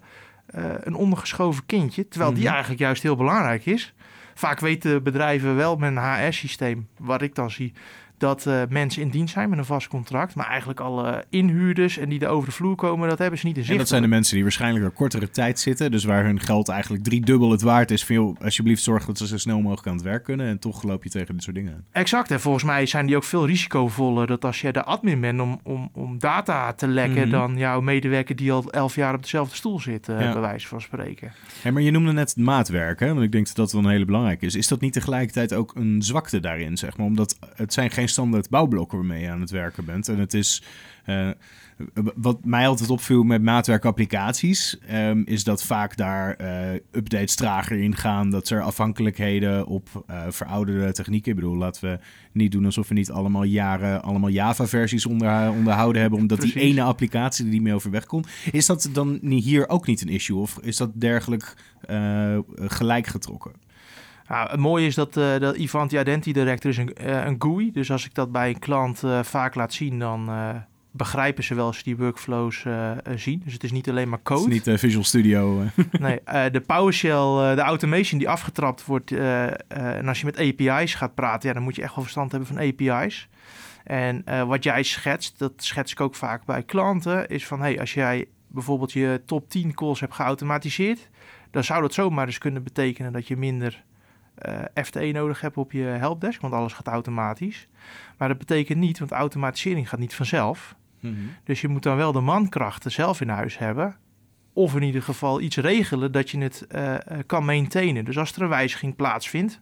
een ondergeschoven kindje. Terwijl die mhm. eigenlijk juist heel belangrijk is. Vaak weten bedrijven wel met een HR-systeem, wat ik dan zie, dat uh, mensen in dienst zijn met een vast contract. Maar eigenlijk alle inhuurders en die er over de vloer komen, dat hebben ze niet in zicht. En dat zijn de mensen die waarschijnlijk er kortere tijd zitten. Dus waar hun geld eigenlijk drie dubbel het waard is. Van, alsjeblieft zorg dat ze zo snel mogelijk aan het werk kunnen. En toch loop je tegen dit soort dingen Exact. En volgens mij zijn die ook veel risicovoller. Dat als je de admin bent om, om, om data te lekken... Mhm. dan jouw medewerker die al elf jaar op dezelfde stoel zit, uh, bij wijze van spreken. Hey, maar je noemde net maatwerk, hè? Want ik denk dat dat wel een hele belangrijke is. Is dat niet tegelijkertijd ook een zwakte daarin, zeg maar? Omdat het zijn geen standaard bouwblokken waarmee je aan het werken bent. En het is. Uh, wat mij altijd opviel met maatwerkapplicaties, um, is dat vaak daar uh, updates trager in gaan. Dat er afhankelijkheden op uh, verouderde technieken. Ik bedoel, laten we niet doen alsof we niet allemaal jaren allemaal Java-versies onder, onderhouden hebben. Omdat die ene applicatie er niet meer overweg kon. Is dat dan hier ook niet een issue? Of is dat dergelijk gelijk getrokken? Nou, het mooie is dat, uh, dat Ivanti Identity Director is een, uh, een GUI. Dus als ik dat bij een klant uh, vaak laat zien, dan begrijpen ze wel als ze die workflows zien. Dus het is niet alleen maar code. Het is niet Visual Studio. nee, de PowerShell, de automation die afgetrapt wordt. en als je met API's gaat praten, ja, dan moet je echt wel verstand hebben van API's. En wat jij schetst, dat schets ik ook vaak bij klanten, is van hey, als jij bijvoorbeeld je top 10 calls hebt geautomatiseerd, dan zou dat zomaar eens kunnen betekenen dat je minder eh, FTE nodig hebt op je helpdesk, want alles gaat automatisch. Maar dat betekent niet, want automatisering gaat niet vanzelf. Mhm. Dus je moet dan wel de mankrachten zelf in huis hebben. Of in ieder geval iets regelen dat je het uh, kan maintainen. Dus als er een wijziging plaatsvindt,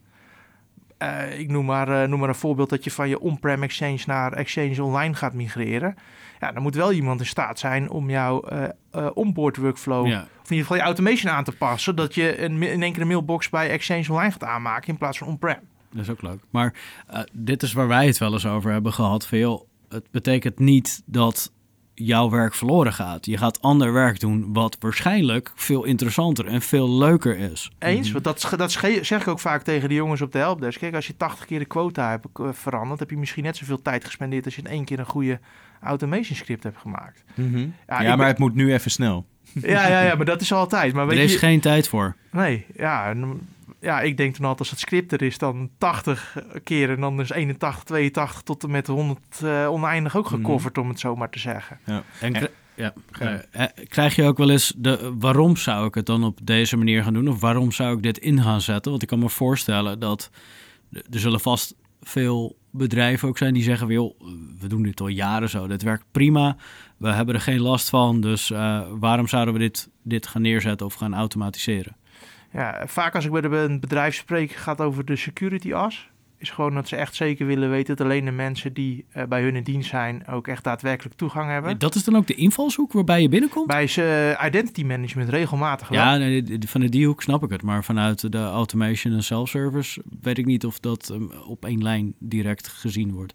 uh, ik noem maar, noem maar een voorbeeld dat je van je on-prem Exchange naar Exchange Online gaat migreren. Ja, dan moet wel iemand in staat zijn om jouw uh, onboard workflow, of in ieder geval je automation aan te passen, dat je een, in één keer een mailbox bij Exchange Online gaat aanmaken in plaats van on-prem. Dat is ook leuk. Maar uh, dit is waar wij het wel eens over hebben gehad. Veel, het betekent niet dat jouw werk verloren gaat. Je gaat ander werk doen wat waarschijnlijk veel interessanter en veel leuker is. Eens, mhm. want dat, dat zeg ik ook vaak tegen de jongens op de helpdesk. Kijk, als je 80 keer de quota hebt veranderd, heb je misschien net zoveel tijd gespendeerd als je in één keer een goede automation script hebt gemaakt. Mhm. Ja, maar het moet nu even snel. Ja, ja, ja, maar dat is altijd. Maar weet er is geen tijd voor. Nee, ja, ja, ik denk dan altijd als het script er is, dan 80 keer en dan is 81, 82 tot en met 100 uh, eh, oneindig ook mhm. gecoverd, om het zo maar te zeggen. Ja. En, ja. Uh, krijg je ook wel eens de waarom zou ik het dan op deze manier gaan doen? Of waarom zou ik dit in gaan zetten? Want ik kan me voorstellen dat er zullen vast veel bedrijven ook zijn die zeggen: we doen dit al jaren zo, dit werkt prima, we hebben er geen last van, dus uh, waarom zouden we dit, dit gaan neerzetten of gaan automatiseren? Ja, vaak als ik met een bedrijf spreek, gaat het over de security as. Is gewoon dat ze echt zeker willen weten dat alleen de mensen die eh, bij hun in dienst zijn ook echt daadwerkelijk toegang hebben. Dat is dan ook de invalshoek waarbij je binnenkomt? Bij ze eh, identity management regelmatig wel. Ja, nee, die- vanuit die hoek snap ik het. Maar vanuit de automation en self-service weet ik niet of dat ehm, op één lijn direct gezien wordt.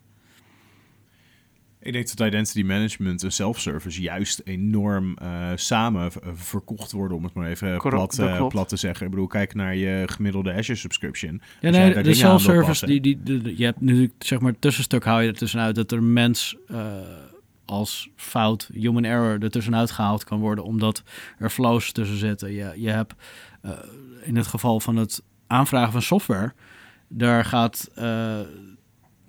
Ik denk dat identity management en self-service juist enorm eh, samen verkocht worden, om het maar even Correct, plat, eh, plat te zeggen. Ik bedoel, kijk naar je gemiddelde Azure subscription. Ja, nee, de self-service, die, die, de- je hebt natuurlijk, zeg maar, tussenstuk hou je er tussenuit dat er mens eh, als fout, human error, er tussenuit gehaald kan worden, omdat er flows tussen zitten. Je, je hebt in het geval van het aanvragen van software, daar gaat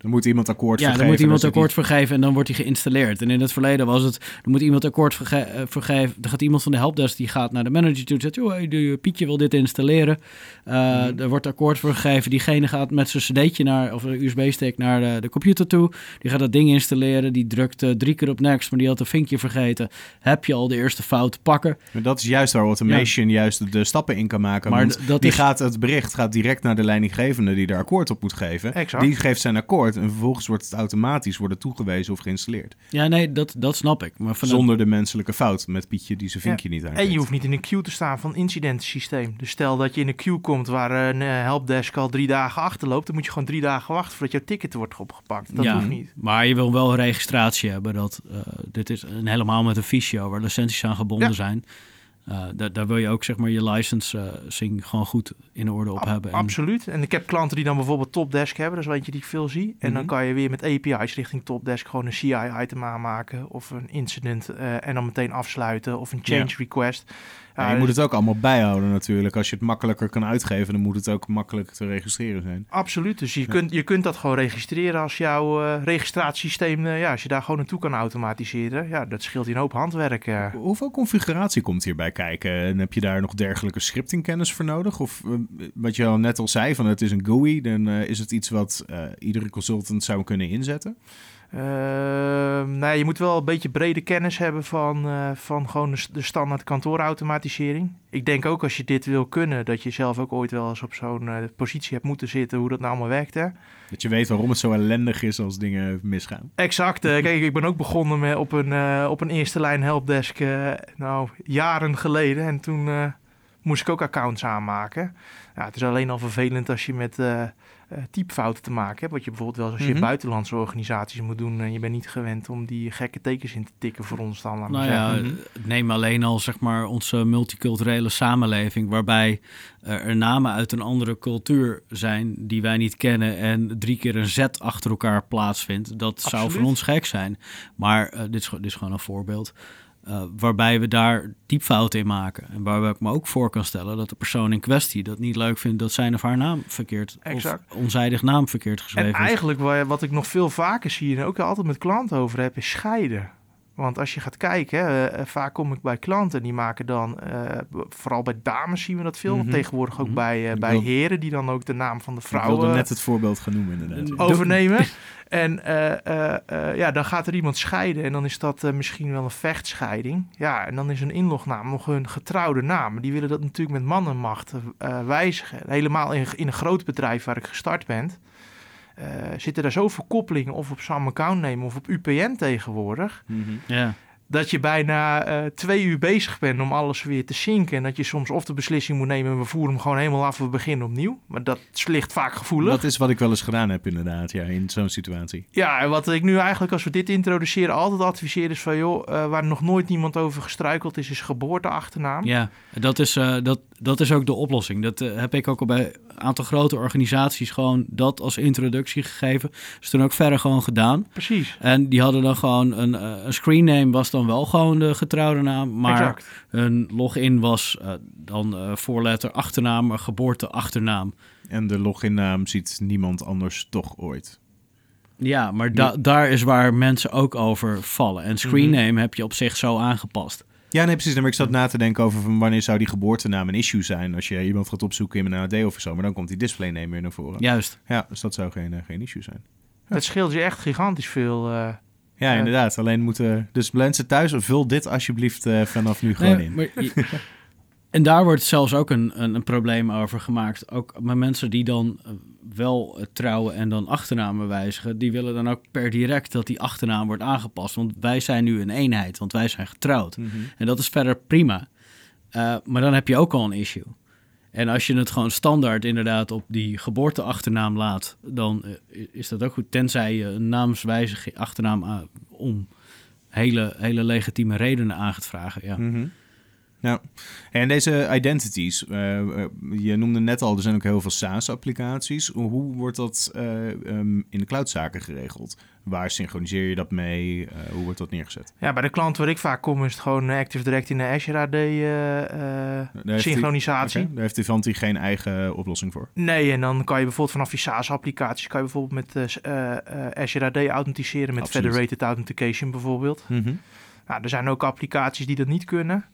eh, Dan moet iemand akkoord ja, vergeven. dan moet iemand akkoord vergeven en dan wordt hij geïnstalleerd. En in het verleden was het, dan moet iemand akkoord eh, vergeven. Dan gaat iemand van de helpdesk, die gaat naar de manager toe en zegt, joh, hey, de- Pietje wil dit installeren. Eh, Mhm. Er wordt akkoord voor gegeven. Diegene gaat met zijn cd'tje naar, of een USB-stick naar de, de computer toe. Die gaat dat ding installeren. Die drukt eh, drie keer op next, maar die had een vinkje vergeten. Heb je al de eerste fout pakken? Maar dat is juist waar automation juist de, stappen in kan maken. Maar want d- dat die is- gaat, het bericht gaat direct naar de leidinggevende die daar akkoord op moet geven. Exact. Die geeft zijn akkoord en vervolgens wordt het automatisch worden toegewezen of geïnstalleerd. Ja, nee, dat, dat snap ik. Maar vanuit- Zonder de menselijke fout met Pietje die zijn vinkje niet aan En je hoeft niet in een queue te staan van incidentensysteem. Dus stel dat je in een queue komt waar een eh, helpdesk al drie dagen achterloopt, dan moet je gewoon drie dagen wachten voordat jouw ticket wordt opgepakt. Dat ja, hoeft niet. Maar je wil wel een registratie hebben. Dat, eh, dit is een, helemaal met een fiche waar licenties aan gebonden Ja. zijn. Eh, daar, daar wil je ook zeg maar, je licensing gewoon goed in orde op Ab- hebben. En- Absoluut. En ik heb klanten die dan bijvoorbeeld Topdesk hebben. Dat is eentje die ik veel zie. En dan Mhm. kan je weer met API's richting Topdesk gewoon een CI-item aanmaken. Of een incident eh, en dan meteen afsluiten. Of een change request. Ja, je moet het ook allemaal bijhouden natuurlijk. Als je het makkelijker kan uitgeven, dan moet het ook makkelijk te registreren zijn. Absoluut. Dus je, kunt, je kunt dat gewoon registreren als jouw eh, registratiesysteem... eh, ja, als je daar gewoon naartoe kan automatiseren. Ja, dat scheelt je een hoop handwerk. eh. Hoeveel configuratie komt hierbij kijken? En heb je daar nog dergelijke scriptingkennis voor nodig? Of wat je al net al zei, van het is een GUI, dan is het iets wat iedere consultant zou kunnen inzetten? Ehm, nee, je moet wel een beetje brede kennis hebben van, eh, van gewoon de, de standaard kantoorautomatisering. Ik denk ook als je dit wil kunnen, dat je zelf ook ooit wel eens op zo'n eh, positie hebt moeten zitten, hoe dat nou allemaal werkt. Hè? Dat je weet waarom het zo ellendig is als dingen misgaan. Exact. eh, kijk, ik ben ook begonnen met op, een, op een eerste lijn helpdesk, nou, jaren geleden. En toen moest ik ook accounts aanmaken. Ja, het is alleen al vervelend als je met eh, eh, typfouten te maken hebt. Wat je bijvoorbeeld wel eens als je Mhm. buitenlandse organisaties moet doen. En je bent niet gewend om die gekke tekens in te tikken voor ons dan. laat Nou ja, neem alleen al zeg maar onze multiculturele samenleving, waarbij eh, er namen uit een andere cultuur zijn die wij niet kennen en drie keer een Z achter elkaar plaatsvindt. Dat zou voor ons gek zijn. Maar eh, dit, is, dit is gewoon een voorbeeld. Eh, waarbij we daar diepfouten in maken. En waar ik me ook voor kan stellen dat de persoon in kwestie dat niet leuk vindt dat zijn of haar naam verkeerd Exact. of onzijdig naam verkeerd En geschreven is. eigenlijk wa- wat ik nog veel vaker zie en ook altijd met klanten over heb, is scheiden. Want als je gaat kijken, hè, eh, vaak kom ik bij klanten die maken dan, eh, vooral bij dames zien we dat veel, Mhm. tegenwoordig ook Mhm. bij, eh, Ik bij wil- heren die dan ook de naam van de Ik vrouw wilde eh, net het voorbeeld gaan noemen inderdaad. overnemen. en eh, eh, eh, ja, dan gaat er iemand scheiden en dan is dat eh, misschien wel een vechtscheiding. Ja, en dan is een inlognaam nog hun getrouwde naam. Die willen dat natuurlijk met mannenmacht eh, wijzigen. Helemaal in, in een groot bedrijf waar ik gestart ben. Eh, zitten daar zoveel koppelingen of op Sam Account nemen of op UPN tegenwoordig. Mhm. Ja. Dat je bijna eh, twee uur bezig bent om alles weer te zinken. En dat je soms of de beslissing moet nemen, we voeren hem gewoon helemaal af, we beginnen opnieuw. Maar dat ligt vaak gevoelig. Dat is wat ik wel eens gedaan heb inderdaad, ja, in zo'n situatie. Ja, en wat ik nu eigenlijk als we dit introduceren altijd adviseer is van... joh, eh, waar nog nooit niemand over gestruikeld is, is geboorteachternaam. Ja, dat is, eh, dat, dat is ook de oplossing. Dat eh, heb ik ook al bij een aantal grote organisaties gewoon dat als introductie gegeven. Is toen ook verder gewoon gedaan. Precies, En die hadden dan gewoon een, eh, een screen name was dan wel gewoon de getrouwde naam. Maar exact. hun login was eh, dan eh, voorletter achternaam, maar geboorte achternaam. En de loginnaam ziet niemand anders toch ooit. Ja, maar da- daar is waar mensen ook over vallen. En screen name heb je op zich zo aangepast. Ja, nee, precies. Maar ik zat na te denken over van wanneer zou die geboortenaam een issue zijn als je iemand gaat opzoeken in een AD of zo. Maar dan komt die display name weer naar voren. Juist. Ja, dus dat zou geen, eh, geen issue zijn. Het scheelt je echt gigantisch veel. eh. Ja, Ja. inderdaad. Alleen moeten... Dus mensen thuis, vul dit alsjeblieft eh, vanaf nu gewoon Nee, in. maar je- En daar wordt zelfs ook een, een, een, probleem over gemaakt. Ook met mensen die dan eh, wel uh, trouwen en dan achternamen wijzigen, die willen dan ook per direct dat die achternaam wordt aangepast. Want wij zijn nu een eenheid, want wij zijn getrouwd. Mhm. En dat is verder prima. Uh, maar dan heb je ook al een issue. En als je het gewoon standaard inderdaad op die geboorteachternaam laat, dan uh, is dat ook goed. Tenzij je een naamswijziging achternaam om hele, hele legitieme redenen aan gaat vragen. Ja. Mm -hmm. Ja, en deze identities, uh, je noemde net al, er zijn ook heel veel SaaS-applicaties. Hoe wordt dat uh, um, in de cloudzaken geregeld? Waar synchroniseer je dat mee? Uh, hoe wordt dat neergezet? Ja, bij de klant waar ik vaak kom is het gewoon Active Direct in de Azure AD synchronisatie. Okay, daar heeft Ivanti geen eigen oplossing voor? Nee, en dan kan je bijvoorbeeld vanaf die SaaS-applicaties... kan je bijvoorbeeld met Azure AD authenticeren met Absoluut. Federated Authentication bijvoorbeeld. Mm -hmm. nou, er zijn ook applicaties die dat niet kunnen...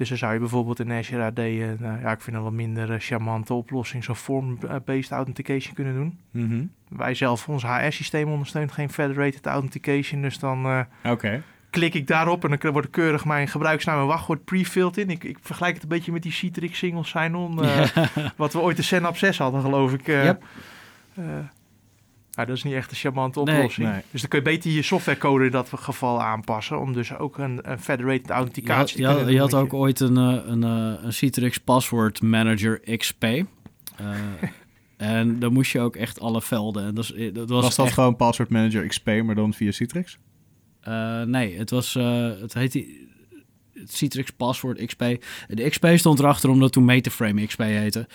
Dus dan zou je bijvoorbeeld in Azure AD, nou, ja, ik vind een wat minder uh, charmante oplossing, zo'n form-based authentication kunnen doen. Mm -hmm. Wij zelf, ons HR-systeem ondersteunt geen federated authentication, dus dan uh, okay. klik ik daarop en dan wordt keurig mijn gebruiksnaam en wachtwoord pre-filled in. Ik, ik, vergelijk het een beetje met die Citrix single sign-on, ja. wat we ooit de Synapse 6 hadden, geloof ik. Yep. Nou, dat is niet echt een charmante oplossing. Nee, nee. Dus dan kun je beter je softwarecode in dat geval aanpassen. Om dus ook een, een federated authenticatie je had, te kunnen Je had ook je... ooit een, een, een Citrix Password Manager XP. Uh, en dan moest je ook echt alle velden. En dat, dat was, was dat echt... gewoon Password Manager XP, maar dan via Citrix? Uh, nee, het was... Uh, het heette... Citrix Password XP. De XP stond erachter omdat toen Metaframe XP heette.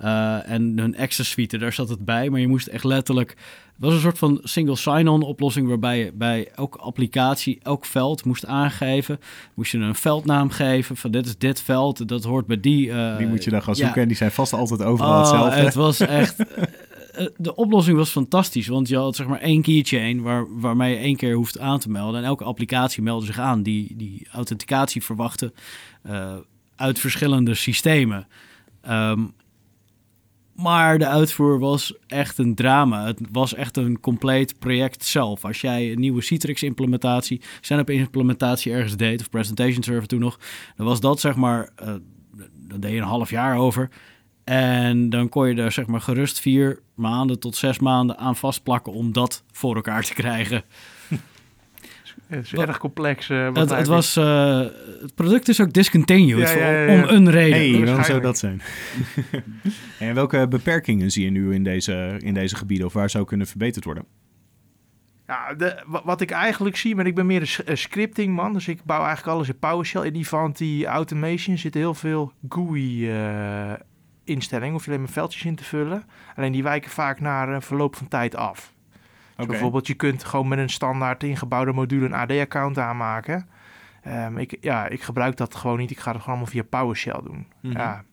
Uh, en hun Access Suite, daar zat het bij. Maar je moest echt letterlijk... Het was een soort van single sign-on oplossing... waarbij je bij elke applicatie, elk veld moest aangeven. Moest je een veldnaam geven van dit is dit veld, dat hoort bij die... Uh, die moet je dan gaan zoeken ja. en die zijn vast altijd overal oh, hetzelfde. Het was echt... de oplossing was fantastisch, want je had zeg maar één keychain waar, waarmee je één keer hoeft aan te melden. En elke applicatie meldde zich aan die, die authenticatie verwachtte uh, uit verschillende systemen. Um, maar de uitvoer was echt een drama. Het was echt een compleet project zelf. Als jij een nieuwe Citrix-implementatie, stand-up-implementatie ergens deed, of Presentation Server toen nog, dan was dat zeg maar, uh, dan deed je een half jaar over. En dan kon je er zeg maar gerust vier maanden tot zes maanden aan vastplakken om dat voor elkaar te krijgen. Het is erg complex. Uh, het, het, was, uh, het product is ook discontinued ja, ja, ja, om een reden. Hey, waarom zou dat zijn? en welke beperkingen zie je nu in deze, in deze gebieden of waar zou kunnen verbeterd worden? Ja, de, wat ik eigenlijk zie, maar ik ben meer een scripting man, dus ik bouw eigenlijk alles in PowerShell. In die van die automation zitten heel veel GUI uh, instellingen, hoef je alleen maar veldjes in te vullen. Alleen die wijken vaak naar een verloop van tijd af. Okay. Bijvoorbeeld, je kunt gewoon met een standaard ingebouwde module een AD-account aanmaken. Um, ik, ja, ik gebruik dat gewoon niet. Ik ga het gewoon allemaal via PowerShell doen. Mhm. Ja.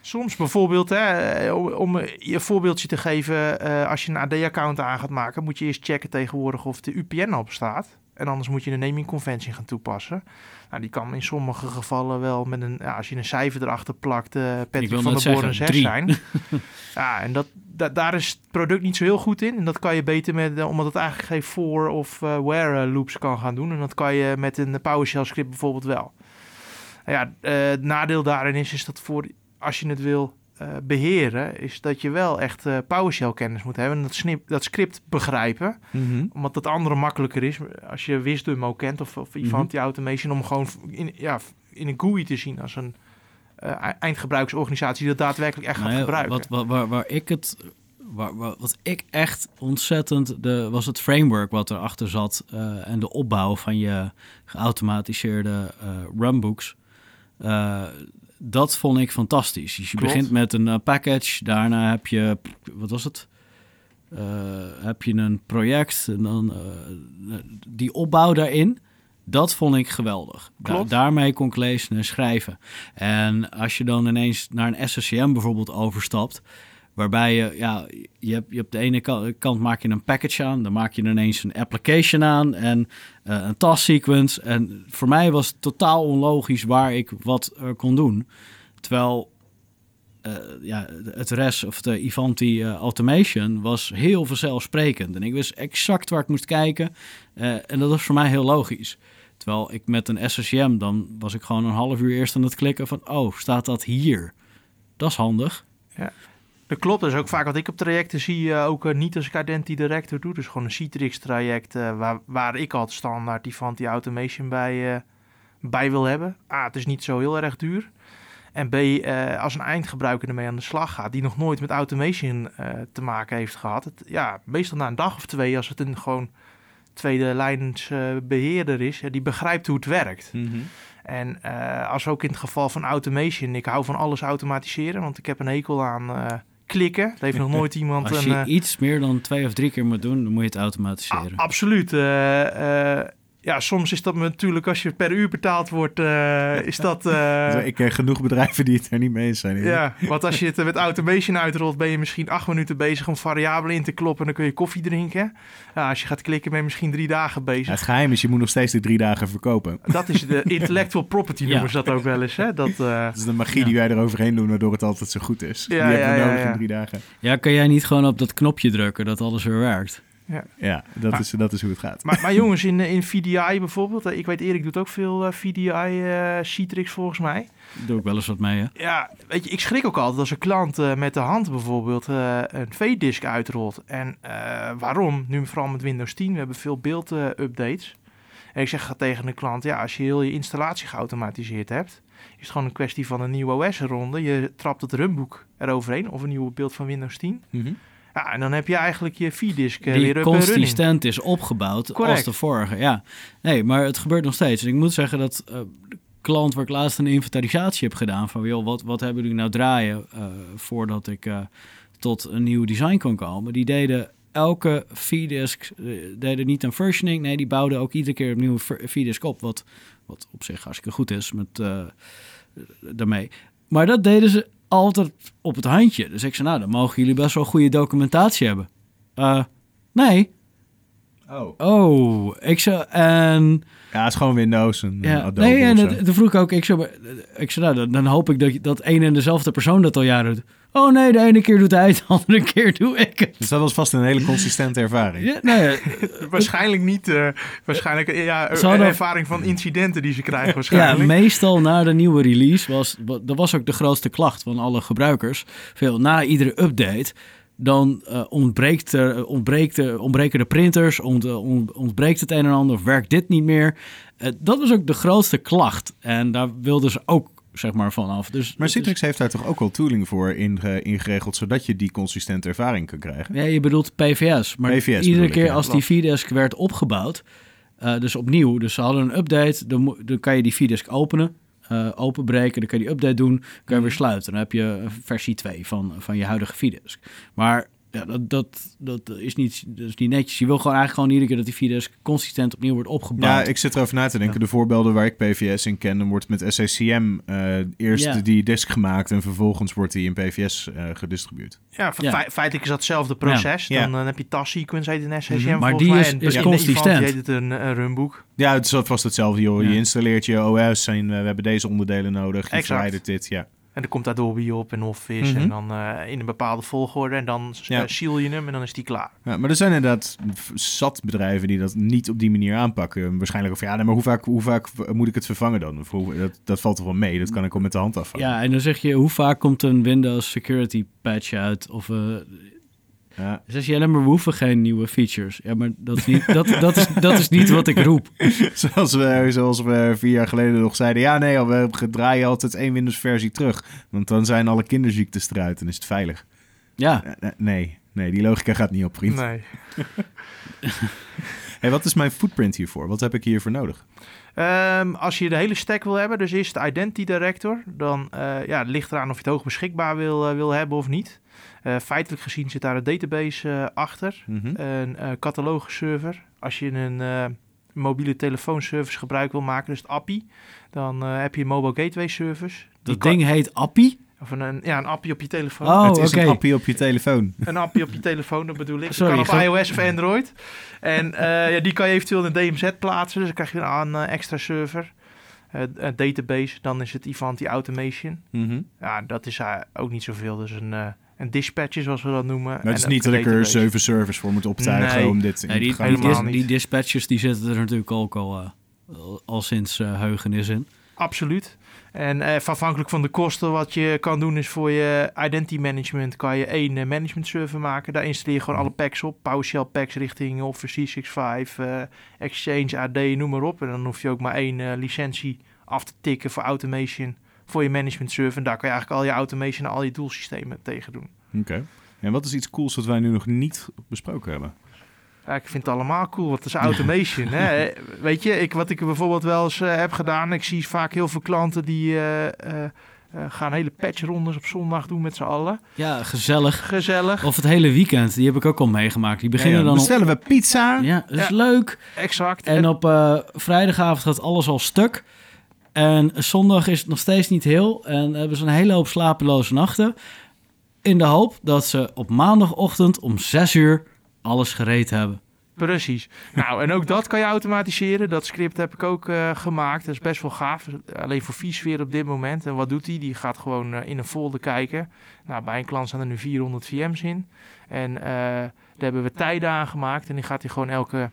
Soms bijvoorbeeld, hè, om je een voorbeeldje te geven, uh, als je een AD-account aan gaat maken, moet je eerst checken tegenwoordig of de UPN op staat. En anders moet je de naming conventie gaan toepassen. Nou, die kan in sommige gevallen wel met een, ja, als je een cijfer erachter plakt, uh, Patrick van der Boren 6 zijn. ja, en dat, da, daar is het product niet zo heel goed in. En dat kan je beter met, uh, omdat het eigenlijk geen for of uh, where loops kan gaan doen. En dat kan je met een PowerShell script bijvoorbeeld wel. Nou ja, het nadeel daarin is, is dat voor, als je het wil uh, beheren, is dat je wel echt uh, PowerShell kennis moet hebben. En dat, snip, dat script begrijpen. Mm -hmm. Omdat dat andere makkelijker is. Als je Wisdom ook kent of, of Ivanti mm -hmm. Automation. Om gewoon in, ja, in een GUI te zien als een uh, eindgebruiksorganisatie die dat daadwerkelijk echt nou gaat ja, gebruiken. Wat, waar, waar, waar ik het... Waar, waar, wat ik echt ontzettend... De, was het framework wat erachter zat. uh, en de opbouw van je geautomatiseerde uh, runbooks. Uh, dat vond ik fantastisch. Dus je Klopt. begint met een uh, package, daarna heb je, wat was het? Uh, heb je een project en dan uh, die opbouw daarin. Dat vond ik geweldig. Da daarmee kon ik lezen en schrijven. En als je dan ineens naar een SSCM bijvoorbeeld overstapt, waarbij je, ja, je hebt, je hebt de ene kant, maak je een package aan, dan maak je ineens een application aan en uh, een task sequence. En voor mij was het totaal onlogisch waar ik wat uh, kon doen. Terwijl uh, ja, het rest of de Ivanti automation was heel vanzelfsprekend. En ik wist exact waar ik moest kijken. en dat was voor mij heel logisch. Terwijl ik met een SSM, dan was ik gewoon een half uur eerst aan het klikken van... oh, staat dat hier? Dat is handig. Dat klopt, dat is ook vaak wat ik op trajecten zie, eh, ook eh, niet als ik Identity Director doe. Dus gewoon een Citrix traject eh, waar, waar ik altijd standaard die Fanti Automation bij, bij wil hebben. A, het is niet zo heel erg duur. En B, als een eindgebruiker ermee aan de slag gaat, die nog nooit met automation te maken heeft gehad. Het, ja, meestal na een dag of twee, als het een gewoon tweede lijns eh, beheerder is, die begrijpt hoe het werkt. En eh, als ook in het geval van automation, ik hou van alles automatiseren, want ik heb een hekel aan klikken. Er heeft nog nooit iemand Als je eh, iets meer dan twee of drie keer moet doen, dan moet je het automatiseren. absoluut. Ja, soms is dat natuurlijk, als je per uur betaald wordt, eh, is dat... eh, ik ken genoeg bedrijven die het er niet mee eens zijn. ja, want als je het met automation uitrolt, ben je misschien acht minuten bezig om variabelen in te kloppen. En dan kun je koffie drinken. Ja, als je gaat klikken, ben je misschien drie dagen Ja, bezig. het geheim is, je moet nog steeds de drie dagen verkopen. Dat is de intellectual property, Ja. noemen ze dat ook wel eens. Hè? Dat, eh, Dat is de magie Ja. die wij eroverheen doen, waardoor het altijd zo goed is. Ja, die ja, hebben we ja, nodig ja. in drie dagen. Ja, kan jij niet gewoon op dat knopje drukken dat alles weer werkt? Ja, dat, Maar- is, dat is hoe het gaat. maar, maar jongens, in, in VDI bijvoorbeeld, eh, ik weet Erik doet ook veel eh, VDI eh Citrix volgens mij. Doe ik wel eens wat mee, hè? Ja, weet je, ik schrik ook altijd als een klant eh, met de hand bijvoorbeeld eh, een V-disk uitrolt. En eh, waarom? Nu vooral met Windows 10, we hebben veel beeld-updates. en ik zeg tegen een klant, ja, als je heel je installatie geautomatiseerd hebt, is het gewoon een kwestie van een nieuwe OS-ronde. Je trapt het runboek eroverheen of een nieuwe beeld van Windows 10. Mhm. Ja, en dan heb je eigenlijk je V-disk eh, weer consistent is opgebouwd als de vorige. Ja, nee, maar het gebeurt nog steeds. En ik moet zeggen dat eh, de klant waar ik laatst een inventarisatie heb gedaan van, joh, wat, wat hebben jullie nou draaien eh, voordat ik tot een nieuw design kon komen? Die deden elke V-disk, eh, deden niet een versioning, nee, die bouwden ook iedere keer een nieuwe ver- V-disk op, wat, wat op zich hartstikke goed is met, daarmee. Maar dat deden ze altijd op het handje. Dus ik zei, nou, dan mogen jullie best wel goede documentatie hebben. Eh, nee. Oh. Oh, ik zou... En... Ja, het is gewoon Windows en eh, Ja, Adobe nee, en dat- vroeg ik ook, ik zou, ik zei, nou, dan, dan hoop ik dat, dat één en dezelfde persoon dat al jaren doet. Oh nee, de ene keer doet hij het, de andere keer doe ik het. Dus dat was vast een hele consistente ervaring. Ja, nou ja, Waarschijnlijk niet. eh, waarschijnlijk eh, ja, hadden- ervaring van incidenten die ze krijgen ja, waarschijnlijk. meestal na de nieuwe release was, wa- dat was ook de grootste klacht van alle gebruikers. Veel na iedere update, dan eh, ontbreekt er, ontbreekt er, ontbreken de printers, ont, ont- ontbreekt het een en ander, of werkt dit niet meer. Eh, dat was ook de grootste klacht. En daar wilden ze ook, zeg maar, vanaf. Dus, Maar is- Citrix heeft daar toch ook al tooling voor inge- ingeregeld, zodat je die consistente ervaring kan krijgen? Ja, je bedoelt PVS. Maar PVS iedere ik, keer ja. als die V-disk werd opgebouwd, eh, dus opnieuw, dus ze hadden een update, dan, dan kan je die V-disk openen, eh, openbreken, dan kan je die update doen, kan je weer sluiten. Dan heb je versie 2 van, van je huidige V-disk. Maar ja, dat, dat, dat, is niet, dat is niet netjes. Je wil gewoon eigenlijk gewoon iedere keer dat die V-disk consistent opnieuw wordt opgebouwd. Ja, ik zit erover na te denken. De voorbeelden waar ik PVS in ken, dan wordt met SACM eh, eerst Ja. die disk gemaakt en vervolgens wordt die in PVS eh gedistribueerd. Ja, fe- Ja. fe- feitelijk is dat hetzelfde proces. Ja. Dan, eh, heb je TAS sequence heet een SSM Mhm. volgens Maar die mij. is- en is in consistent. Heet het een, een runbook. Ja, het is vast hetzelfde. Joh. Je installeert je OS en we hebben deze onderdelen nodig. Je verwijdert dit, ja. En er komt Adobe op en Office. Mhm. En dan eh, in een bepaalde volgorde. En dan Ja. ja. seal je hem en dan is die klaar. ja. Maar er zijn inderdaad zat bedrijven die dat niet op die manier aanpakken. Waarschijnlijk of ja, nee, maar hoe vaak, hoe vaak moet ik het vervangen dan? Of hoe- dat, dat valt toch wel mee? Dat kan ik ook met de hand afvangen. Ja, en dan zeg je, hoe vaak komt een Windows security patch uit? Of eh Ja. je, ja, maar we hoeven geen nieuwe features. Ja, maar dat is niet, dat, dat is, dat is niet wat ik roep. Zoals, we, zoals we vier jaar geleden nog zeiden. Ja, nee, we draaien altijd één Windows-versie terug. Want dan zijn alle kinderziektes eruit en is het veilig. Ja, Eh, eh, Nee, nee, die logica gaat niet op, vriend. Nee. Hey, wat is mijn footprint hiervoor? Wat heb ik hiervoor nodig? Ehm, als je de hele stack wil hebben, dus eerst de Identity Director, dan eh, ja, het ligt eraan of je het hoog beschikbaar wil, wil hebben of niet. Eh, feitelijk gezien zit daar een database eh, achter, Mhm. een eh catalogusserver. Als je een eh, mobiele telefoonservice gebruik wil maken, dus het API, dan eh, heb je mobile gateway service. Die dat kan- ding heet Appie. Of een, ja, een appie op je telefoon. Oh, het is een appie op je telefoon. Een appie op je telefoon, dat bedoel ik. Sorry, dat kan op ga- iOS of Android. En eh, ja, die kan je eventueel in een DMZ plaatsen. Dus dan krijg je een extra server. Eh, een database, dan is het Ivanti Automation. Mhm. Ja, dat is ook niet zoveel. Dus een, eh een dispatcher, zoals we dat noemen. Maar het is En niet dat ik er zeven servers voor moet optuigen Nee. om dit in Nee, die, te gaan die, niet. die dispatchers die zitten er natuurlijk ook al. eh. al sinds uh, heugenis in. Absoluut. En uh, afhankelijk van de kosten, wat je kan doen, is voor je identity management kan je één uh, management server maken. Daar installeer je gewoon alle packs op. PowerShell packs richting Office 365, uh, Exchange, AD, noem maar op. En dan hoef je ook maar één licentie af te tikken voor automation voor je management server. En daar kan je eigenlijk al je automation en al je doelsystemen tegen doen. Oké. En wat is iets cools wat wij nu nog niet besproken hebben? Ja, ik vind het allemaal cool, het is automation. hè? Weet je, ik, wat ik bijvoorbeeld wel eens uh, heb gedaan, ik zie vaak heel veel klanten die uh, uh, gaan hele patchrondes op zondag doen met z'n allen. Ja, gezellig. Gezellig. Of het hele weekend, die heb ik ook al meegemaakt. Die beginnen ja, ja. dan Bestellen we pizza. Ja, dat is leuk. Exact. En, en op vrijdagavond gaat alles al stuk. En zondag is het nog steeds niet heel. En hebben ze een hele hoop slapeloze nachten. In de hoop dat ze op maandagochtend om 6 uur alles gereed hebben. Precies. Nou, en ook dat kan je automatiseren. Dat script heb ik ook uh, gemaakt. Dat is best wel gaaf. Alleen voor vSphere op dit moment. En wat doet hij? Die gaat gewoon uh, in een folder kijken. Nou, bij een klant staan er nu 400 VM's in. En uh, daar hebben we tijden aan gemaakt. En die gaat hij gewoon elke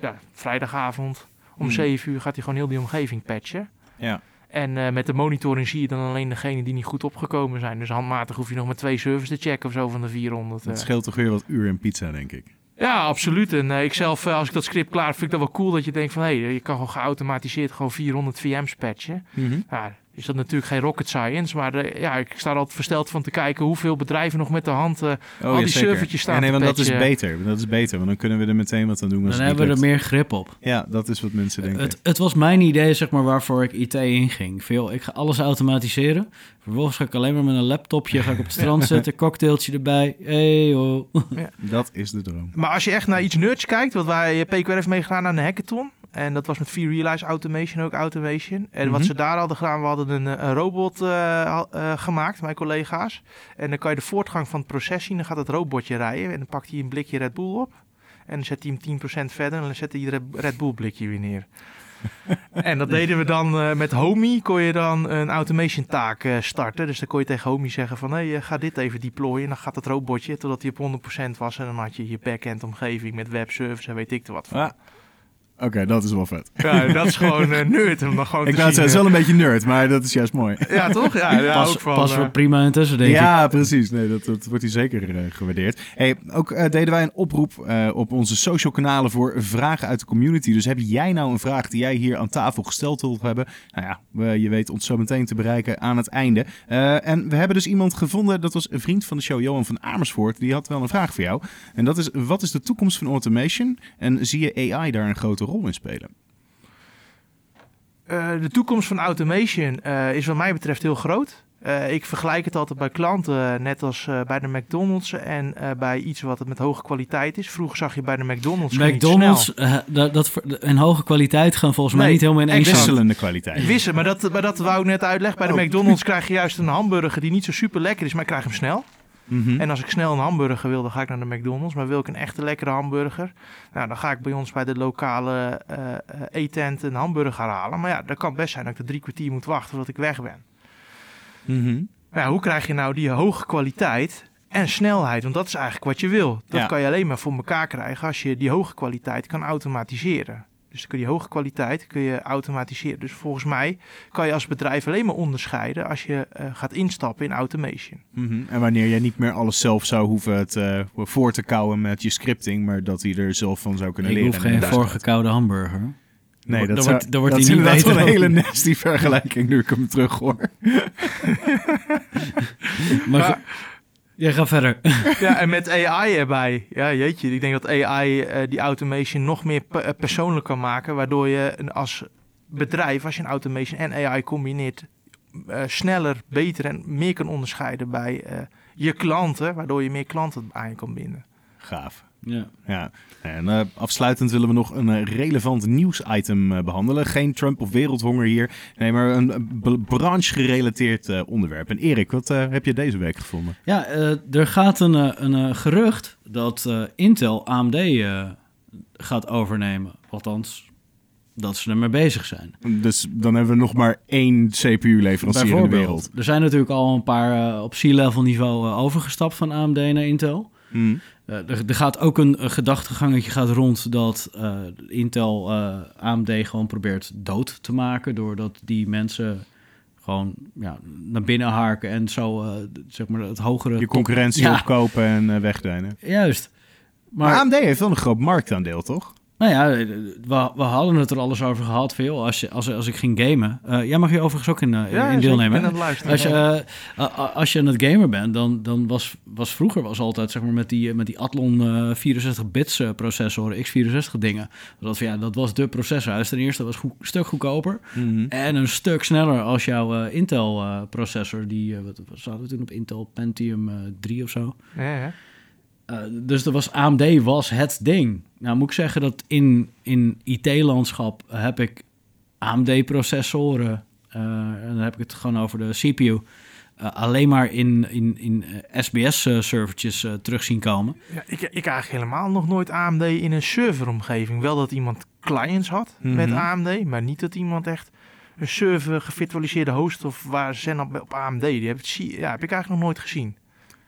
ja, vrijdagavond om hmm. 7 uur gaat hij gewoon heel die omgeving patchen. Ja. En uh, met de monitoring zie je dan alleen degene die niet goed opgekomen zijn. Dus handmatig hoef je nog maar twee servers te checken of zo van de 400. Het scheelt toch weer wat uur in pizza, denk ik. Ja, absoluut. En uh, ik zelf, als ik dat script klaar vind ik dat wel cool dat je denkt van... hé, hey, je kan gewoon geautomatiseerd gewoon 400 VM's patchen. Mm -hmm. ja, is dat natuurlijk geen rocket science. Maar de, ja, ik sta er altijd versteld van te kijken hoeveel bedrijven nog met de hand uh, oh, al die servertjes staan. Ja, nee, want dat is beter. Dat is beter, want dan kunnen we er meteen wat aan doen. Dan hebben we er meer grip op. Ja, dat is wat mensen denken. Het, het was mijn idee, zeg maar, waarvoor ik IT inging. Veel, ik ga alles automatiseren. Vervolgens ga ik alleen maar met een laptopje ga ik op het strand zetten, cocktailtje erbij. Hey, oh. ja. Dat is de droom. Maar als je echt naar iets nerds kijkt, wat wij PQR heeft meegedaan aan de hackathon, en dat was met V-Realize Automation ook automation. En wat mhm. ze daar hadden gedaan, we hadden een, een robot uh, uh, gemaakt, mijn collega's. En dan kan je de voortgang van het proces zien. Dan gaat het robotje rijden en dan pakt hij een blikje Red Bull op. En dan zet hij hem 10% verder en dan zet hij het Red Bull blikje weer neer. en dat deden we dan uh, met Homey. Kon je dan een automation taak uh, starten. Dus dan kon je tegen Homey zeggen van... hé, hey, ga dit even deployen. En dan gaat het robotje totdat hij op 100% was. En dan had je je backend omgeving met webservice en weet ik er wat van. Ja. Oké, dat is wel vet. Ja, dat is gewoon uh, nerd. Maar gewoon ik het is wel een beetje nerd, maar dat is juist mooi. Ja, toch? Ja, ja pas, ook van, pas uh, prima intussen, denk ja, ik. Ja, precies. Nee, dat, dat wordt hier zeker uh, gewaardeerd. Hey, ook deden wij een oproep op onze social kanalen voor vragen uit de community. Dus heb jij nou een vraag die jij hier aan tafel gesteld wilt hebben? Nou ja, we, je weet ons zo meteen te bereiken aan het einde. en we hebben dus iemand gevonden, dat was een vriend van de show, Johan van Amersfoort. Die had wel een vraag voor jou. En dat is, wat is de toekomst van automation? En zie je AI daar een grote rol in spelen? Uh, de toekomst van automation uh, is wat mij betreft heel groot. Uh, ik vergelijk het altijd bij klanten, net als bij de McDonald's en bij iets wat het met hoge kwaliteit is. Vroeger zag je bij de McDonald's. McDonald's dat, dat en hoge kwaliteit gaan volgens nee, mij niet helemaal in één Wisselende kwaliteit. Wisselen, maar dat, maar dat wou ik net uitleggen. Bij de oh. McDonald's krijg je juist een hamburger die niet zo super lekker is, maar ik krijg hem snel. Mhm. En als ik snel een hamburger wil, dan ga ik naar de McDonald's. Maar wil ik een echte lekkere hamburger, nou, dan ga ik bij ons bij de lokale uh, eetent een hamburger halen. Maar ja, dat kan best zijn dat ik er drie kwartier moet wachten voordat ik weg ben. Ja, hoe krijg je nou die hoge kwaliteit en snelheid? Want dat is eigenlijk wat je wil. Dat kan je alleen maar voor elkaar krijgen als je die hoge kwaliteit kan automatiseren. Dus dan kun je hoge kwaliteit kun je automatiseren. Dus volgens mij kan je als bedrijf alleen maar onderscheiden als je uh, gaat instappen in automation. Mm -hmm. En wanneer jij niet meer alles zelf zou hoeven te, uh, voor te kouwen met je scripting, maar dat hij er zelf van zou kunnen Ik leren. Ik hoef geen voorgekoude hamburger. Nee, dat, wordt, dat wordt dat hij niet wel een hele nasty vergelijking nu ik hem terug hoor. maar, Jij gaat verder. ja, en met AI erbij. Ja, jeetje. Ik denk dat AI uh, die automation nog meer pe eh, persoonlijk kan maken. Waardoor je als bedrijf, als je een automation en AI combineert, uh, sneller, beter en meer kan onderscheiden bij uh, je klanten. Waardoor je meer klanten aan je kan binden. Gaaf. Ja. ja. En uh, afsluitend willen we nog een uh, relevant nieuwsitem uh, behandelen. Geen Trump of wereldhonger hier. Nee, maar een branche-gerelateerd onderwerp. En Erik, wat heb je deze week gevonden? Ja, er gaat een, een gerucht dat Intel AMD gaat overnemen. Althans, dat ze ermee bezig zijn. Dus dan hebben we nog maar één CPU-leverancier in de wereld. Er zijn natuurlijk al een paar op C-level niveau overgestapt van AMD naar Intel. Hmm. Eh, er, er gaat ook een, een gedachtegangetje gaat rond dat eh, Intel eh, AMD gewoon probeert dood te maken. Doordat die mensen gewoon ja, naar binnen harken en zo zeg maar het hogere... Je concurrentie Ja. opkopen en wegdwijnen. Juist. Maar, Maar, AMD heeft wel een groot marktaandeel, toch? Nou ja, we, we hadden het er alles over gehad. Veel als, je, als, als ik ging gamen. Eh, jij mag je overigens ook in, eh, in deelnemen. Ik ben hè? aan het luisteren. Als je, eh, als je aan het gamer bent, dan, dan was, was vroeger was altijd zeg maar met die, met die Athlon eh, 64 bits eh, processoren, x64 dingen. Dat, ja, dat was de processorhuis. Ten eerste was goed, een stuk goedkoper en een stuk sneller als jouw eh, Intel eh, processor. Die, eh, wat, wat zaten we toen op Intel Pentium eh 3 of zo. Ja, ja. Eh, dus er was, AMD was het ding. Nou moet ik zeggen dat in, in IT-landschap heb ik AMD-processoren, eh, en dan heb ik het gewoon over de CPU, eh, alleen maar in, in, in SBS-servertjes terug zien komen. Ja, ik, ik eigenlijk helemaal nog nooit AMD in een serveromgeving. Wel dat iemand clients had met Mhm. AMD, maar niet dat iemand echt een server gevirtualiseerde host of waar Zen op, op AMD. Die heb, ik, ja, heb ik eigenlijk nog nooit gezien.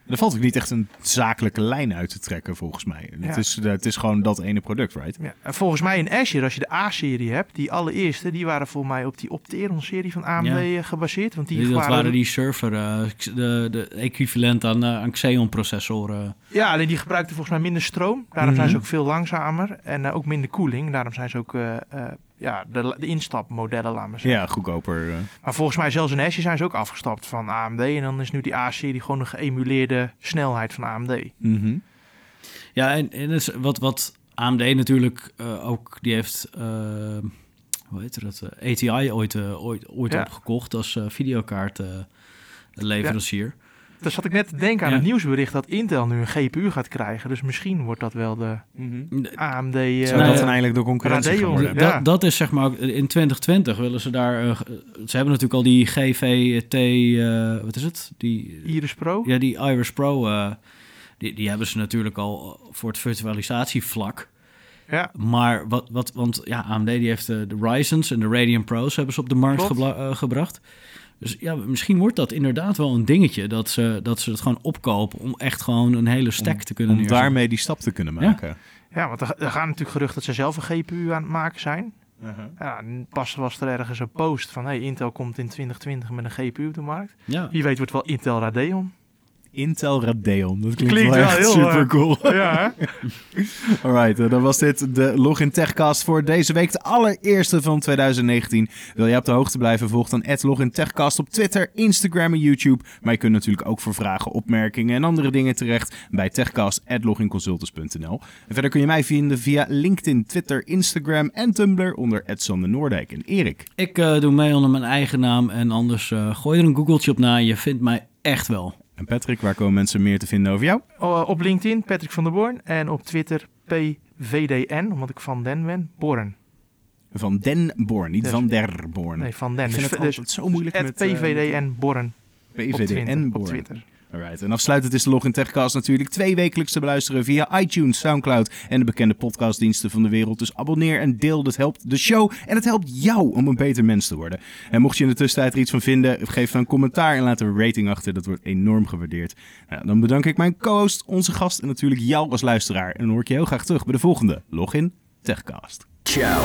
Er valt ook niet echt een zakelijke lijn uit te trekken, volgens mij. Het, Ja. is, eh, het is gewoon dat ene product, right? Ja, en volgens mij in Azure, als je de A-serie hebt, die allereerste, die waren volgens mij op die Opteron-serie van AMD Ja. eh, gebaseerd. Want die dat waren, waren die server, eh, de, de equivalent aan, eh, aan Xeon-processoren. Ja, alleen die gebruikten volgens mij minder stroom. Daarom Mhm. zijn ze ook veel langzamer. En ook minder koeling. Daarom zijn ze ook eh, eh, ja, de, de instapmodellen, laten we zeggen. Ja, goedkoper. eh. Maar volgens mij zelfs in Azure zijn ze ook afgestapt van AMD. En dan is nu die A-serie gewoon een geëmuleerde snelheid van AMD. Mhm. Ja, en, en is wat, wat AMD natuurlijk eh, ook, die heeft, eh, hoe heet het, eh, ATI ooit, ooit, ooit Ja. opgekocht als eh videokaart eh, leverancier. Daar zat ik net te denken aan Ja. het nieuwsbericht dat Intel nu een GPU gaat krijgen. Dus misschien wordt dat wel de AMD... eh, Zou Nou dat dan eigenlijk de concurrentie worden? ja. Dat, dat is zeg maar ook in 2020 willen ze daar. eh, ze hebben natuurlijk al die GVT, eh, wat is het? Die, Iris Pro. ja, die Iris Pro. eh, die, die hebben ze natuurlijk al voor het virtualisatievlak. Ja. Maar wat, wat want ja, AMD die heeft eh, de Ryzen's en de Radeon Pro's hebben ze op de markt eh, gebracht. Dus ja, misschien wordt dat inderdaad wel een dingetje dat ze, dat ze het gewoon opkopen om echt gewoon een hele stack te kunnen Om neerzetten. daarmee die stap te kunnen maken. Ja, want er, er gaan natuurlijk geruchten dat ze zelf een GPU aan het maken zijn. Ja, en pas was er ergens een post van... Hey, Intel komt in 2020 met een GPU op de markt. Ja. Wie weet wordt wel Intel Radeon. Intel Radeon. Dat klinkt, Klinkt wel wel echt heel, super cool. Ja, hè? Alright, eh, dan was dit de Login Techcast voor deze week. De allereerste van 2019. Wil jij op de hoogte blijven? Volg dan Login Techcast op Twitter, Instagram en YouTube. Maar je kunt natuurlijk ook voor vragen, opmerkingen en andere dingen terecht bij techcast.loginconsultants.nl. En verder kun je mij vinden via LinkedIn, Twitter, Instagram en Tumblr onder Sander Noordijk en Erik. Ik eh, doe mee onder mijn eigen naam en anders eh, gooi er een googeltje op na. Je vindt mij echt wel. En Patrick, waar komen mensen meer te vinden over jou? Oh, op LinkedIn Patrick van der Born. En op Twitter PVDN, omdat ik van Den ben. Born. Van Den Born, niet Dus- van Der Born. Nee, van Den. Ik vind Dus, het dus altijd zo moeilijk met... eh, PVDN Born. op PVD Twitter. en Op Born. Twitter. Alright, en afsluitend is de Login Techcast natuurlijk twee wekelijks te beluisteren via iTunes, Soundcloud en de bekende podcastdiensten van de wereld. Dus abonneer en deel, dat helpt de show en het helpt jou om een beter mens te worden. En mocht je in de tussentijd er iets van vinden, geef dan een commentaar en laat een rating achter. Dat wordt enorm gewaardeerd. Nou, dan bedank ik mijn co-host, onze gast en natuurlijk jou als luisteraar. En dan hoor ik je heel graag terug bij de volgende Login Techcast. Ciao.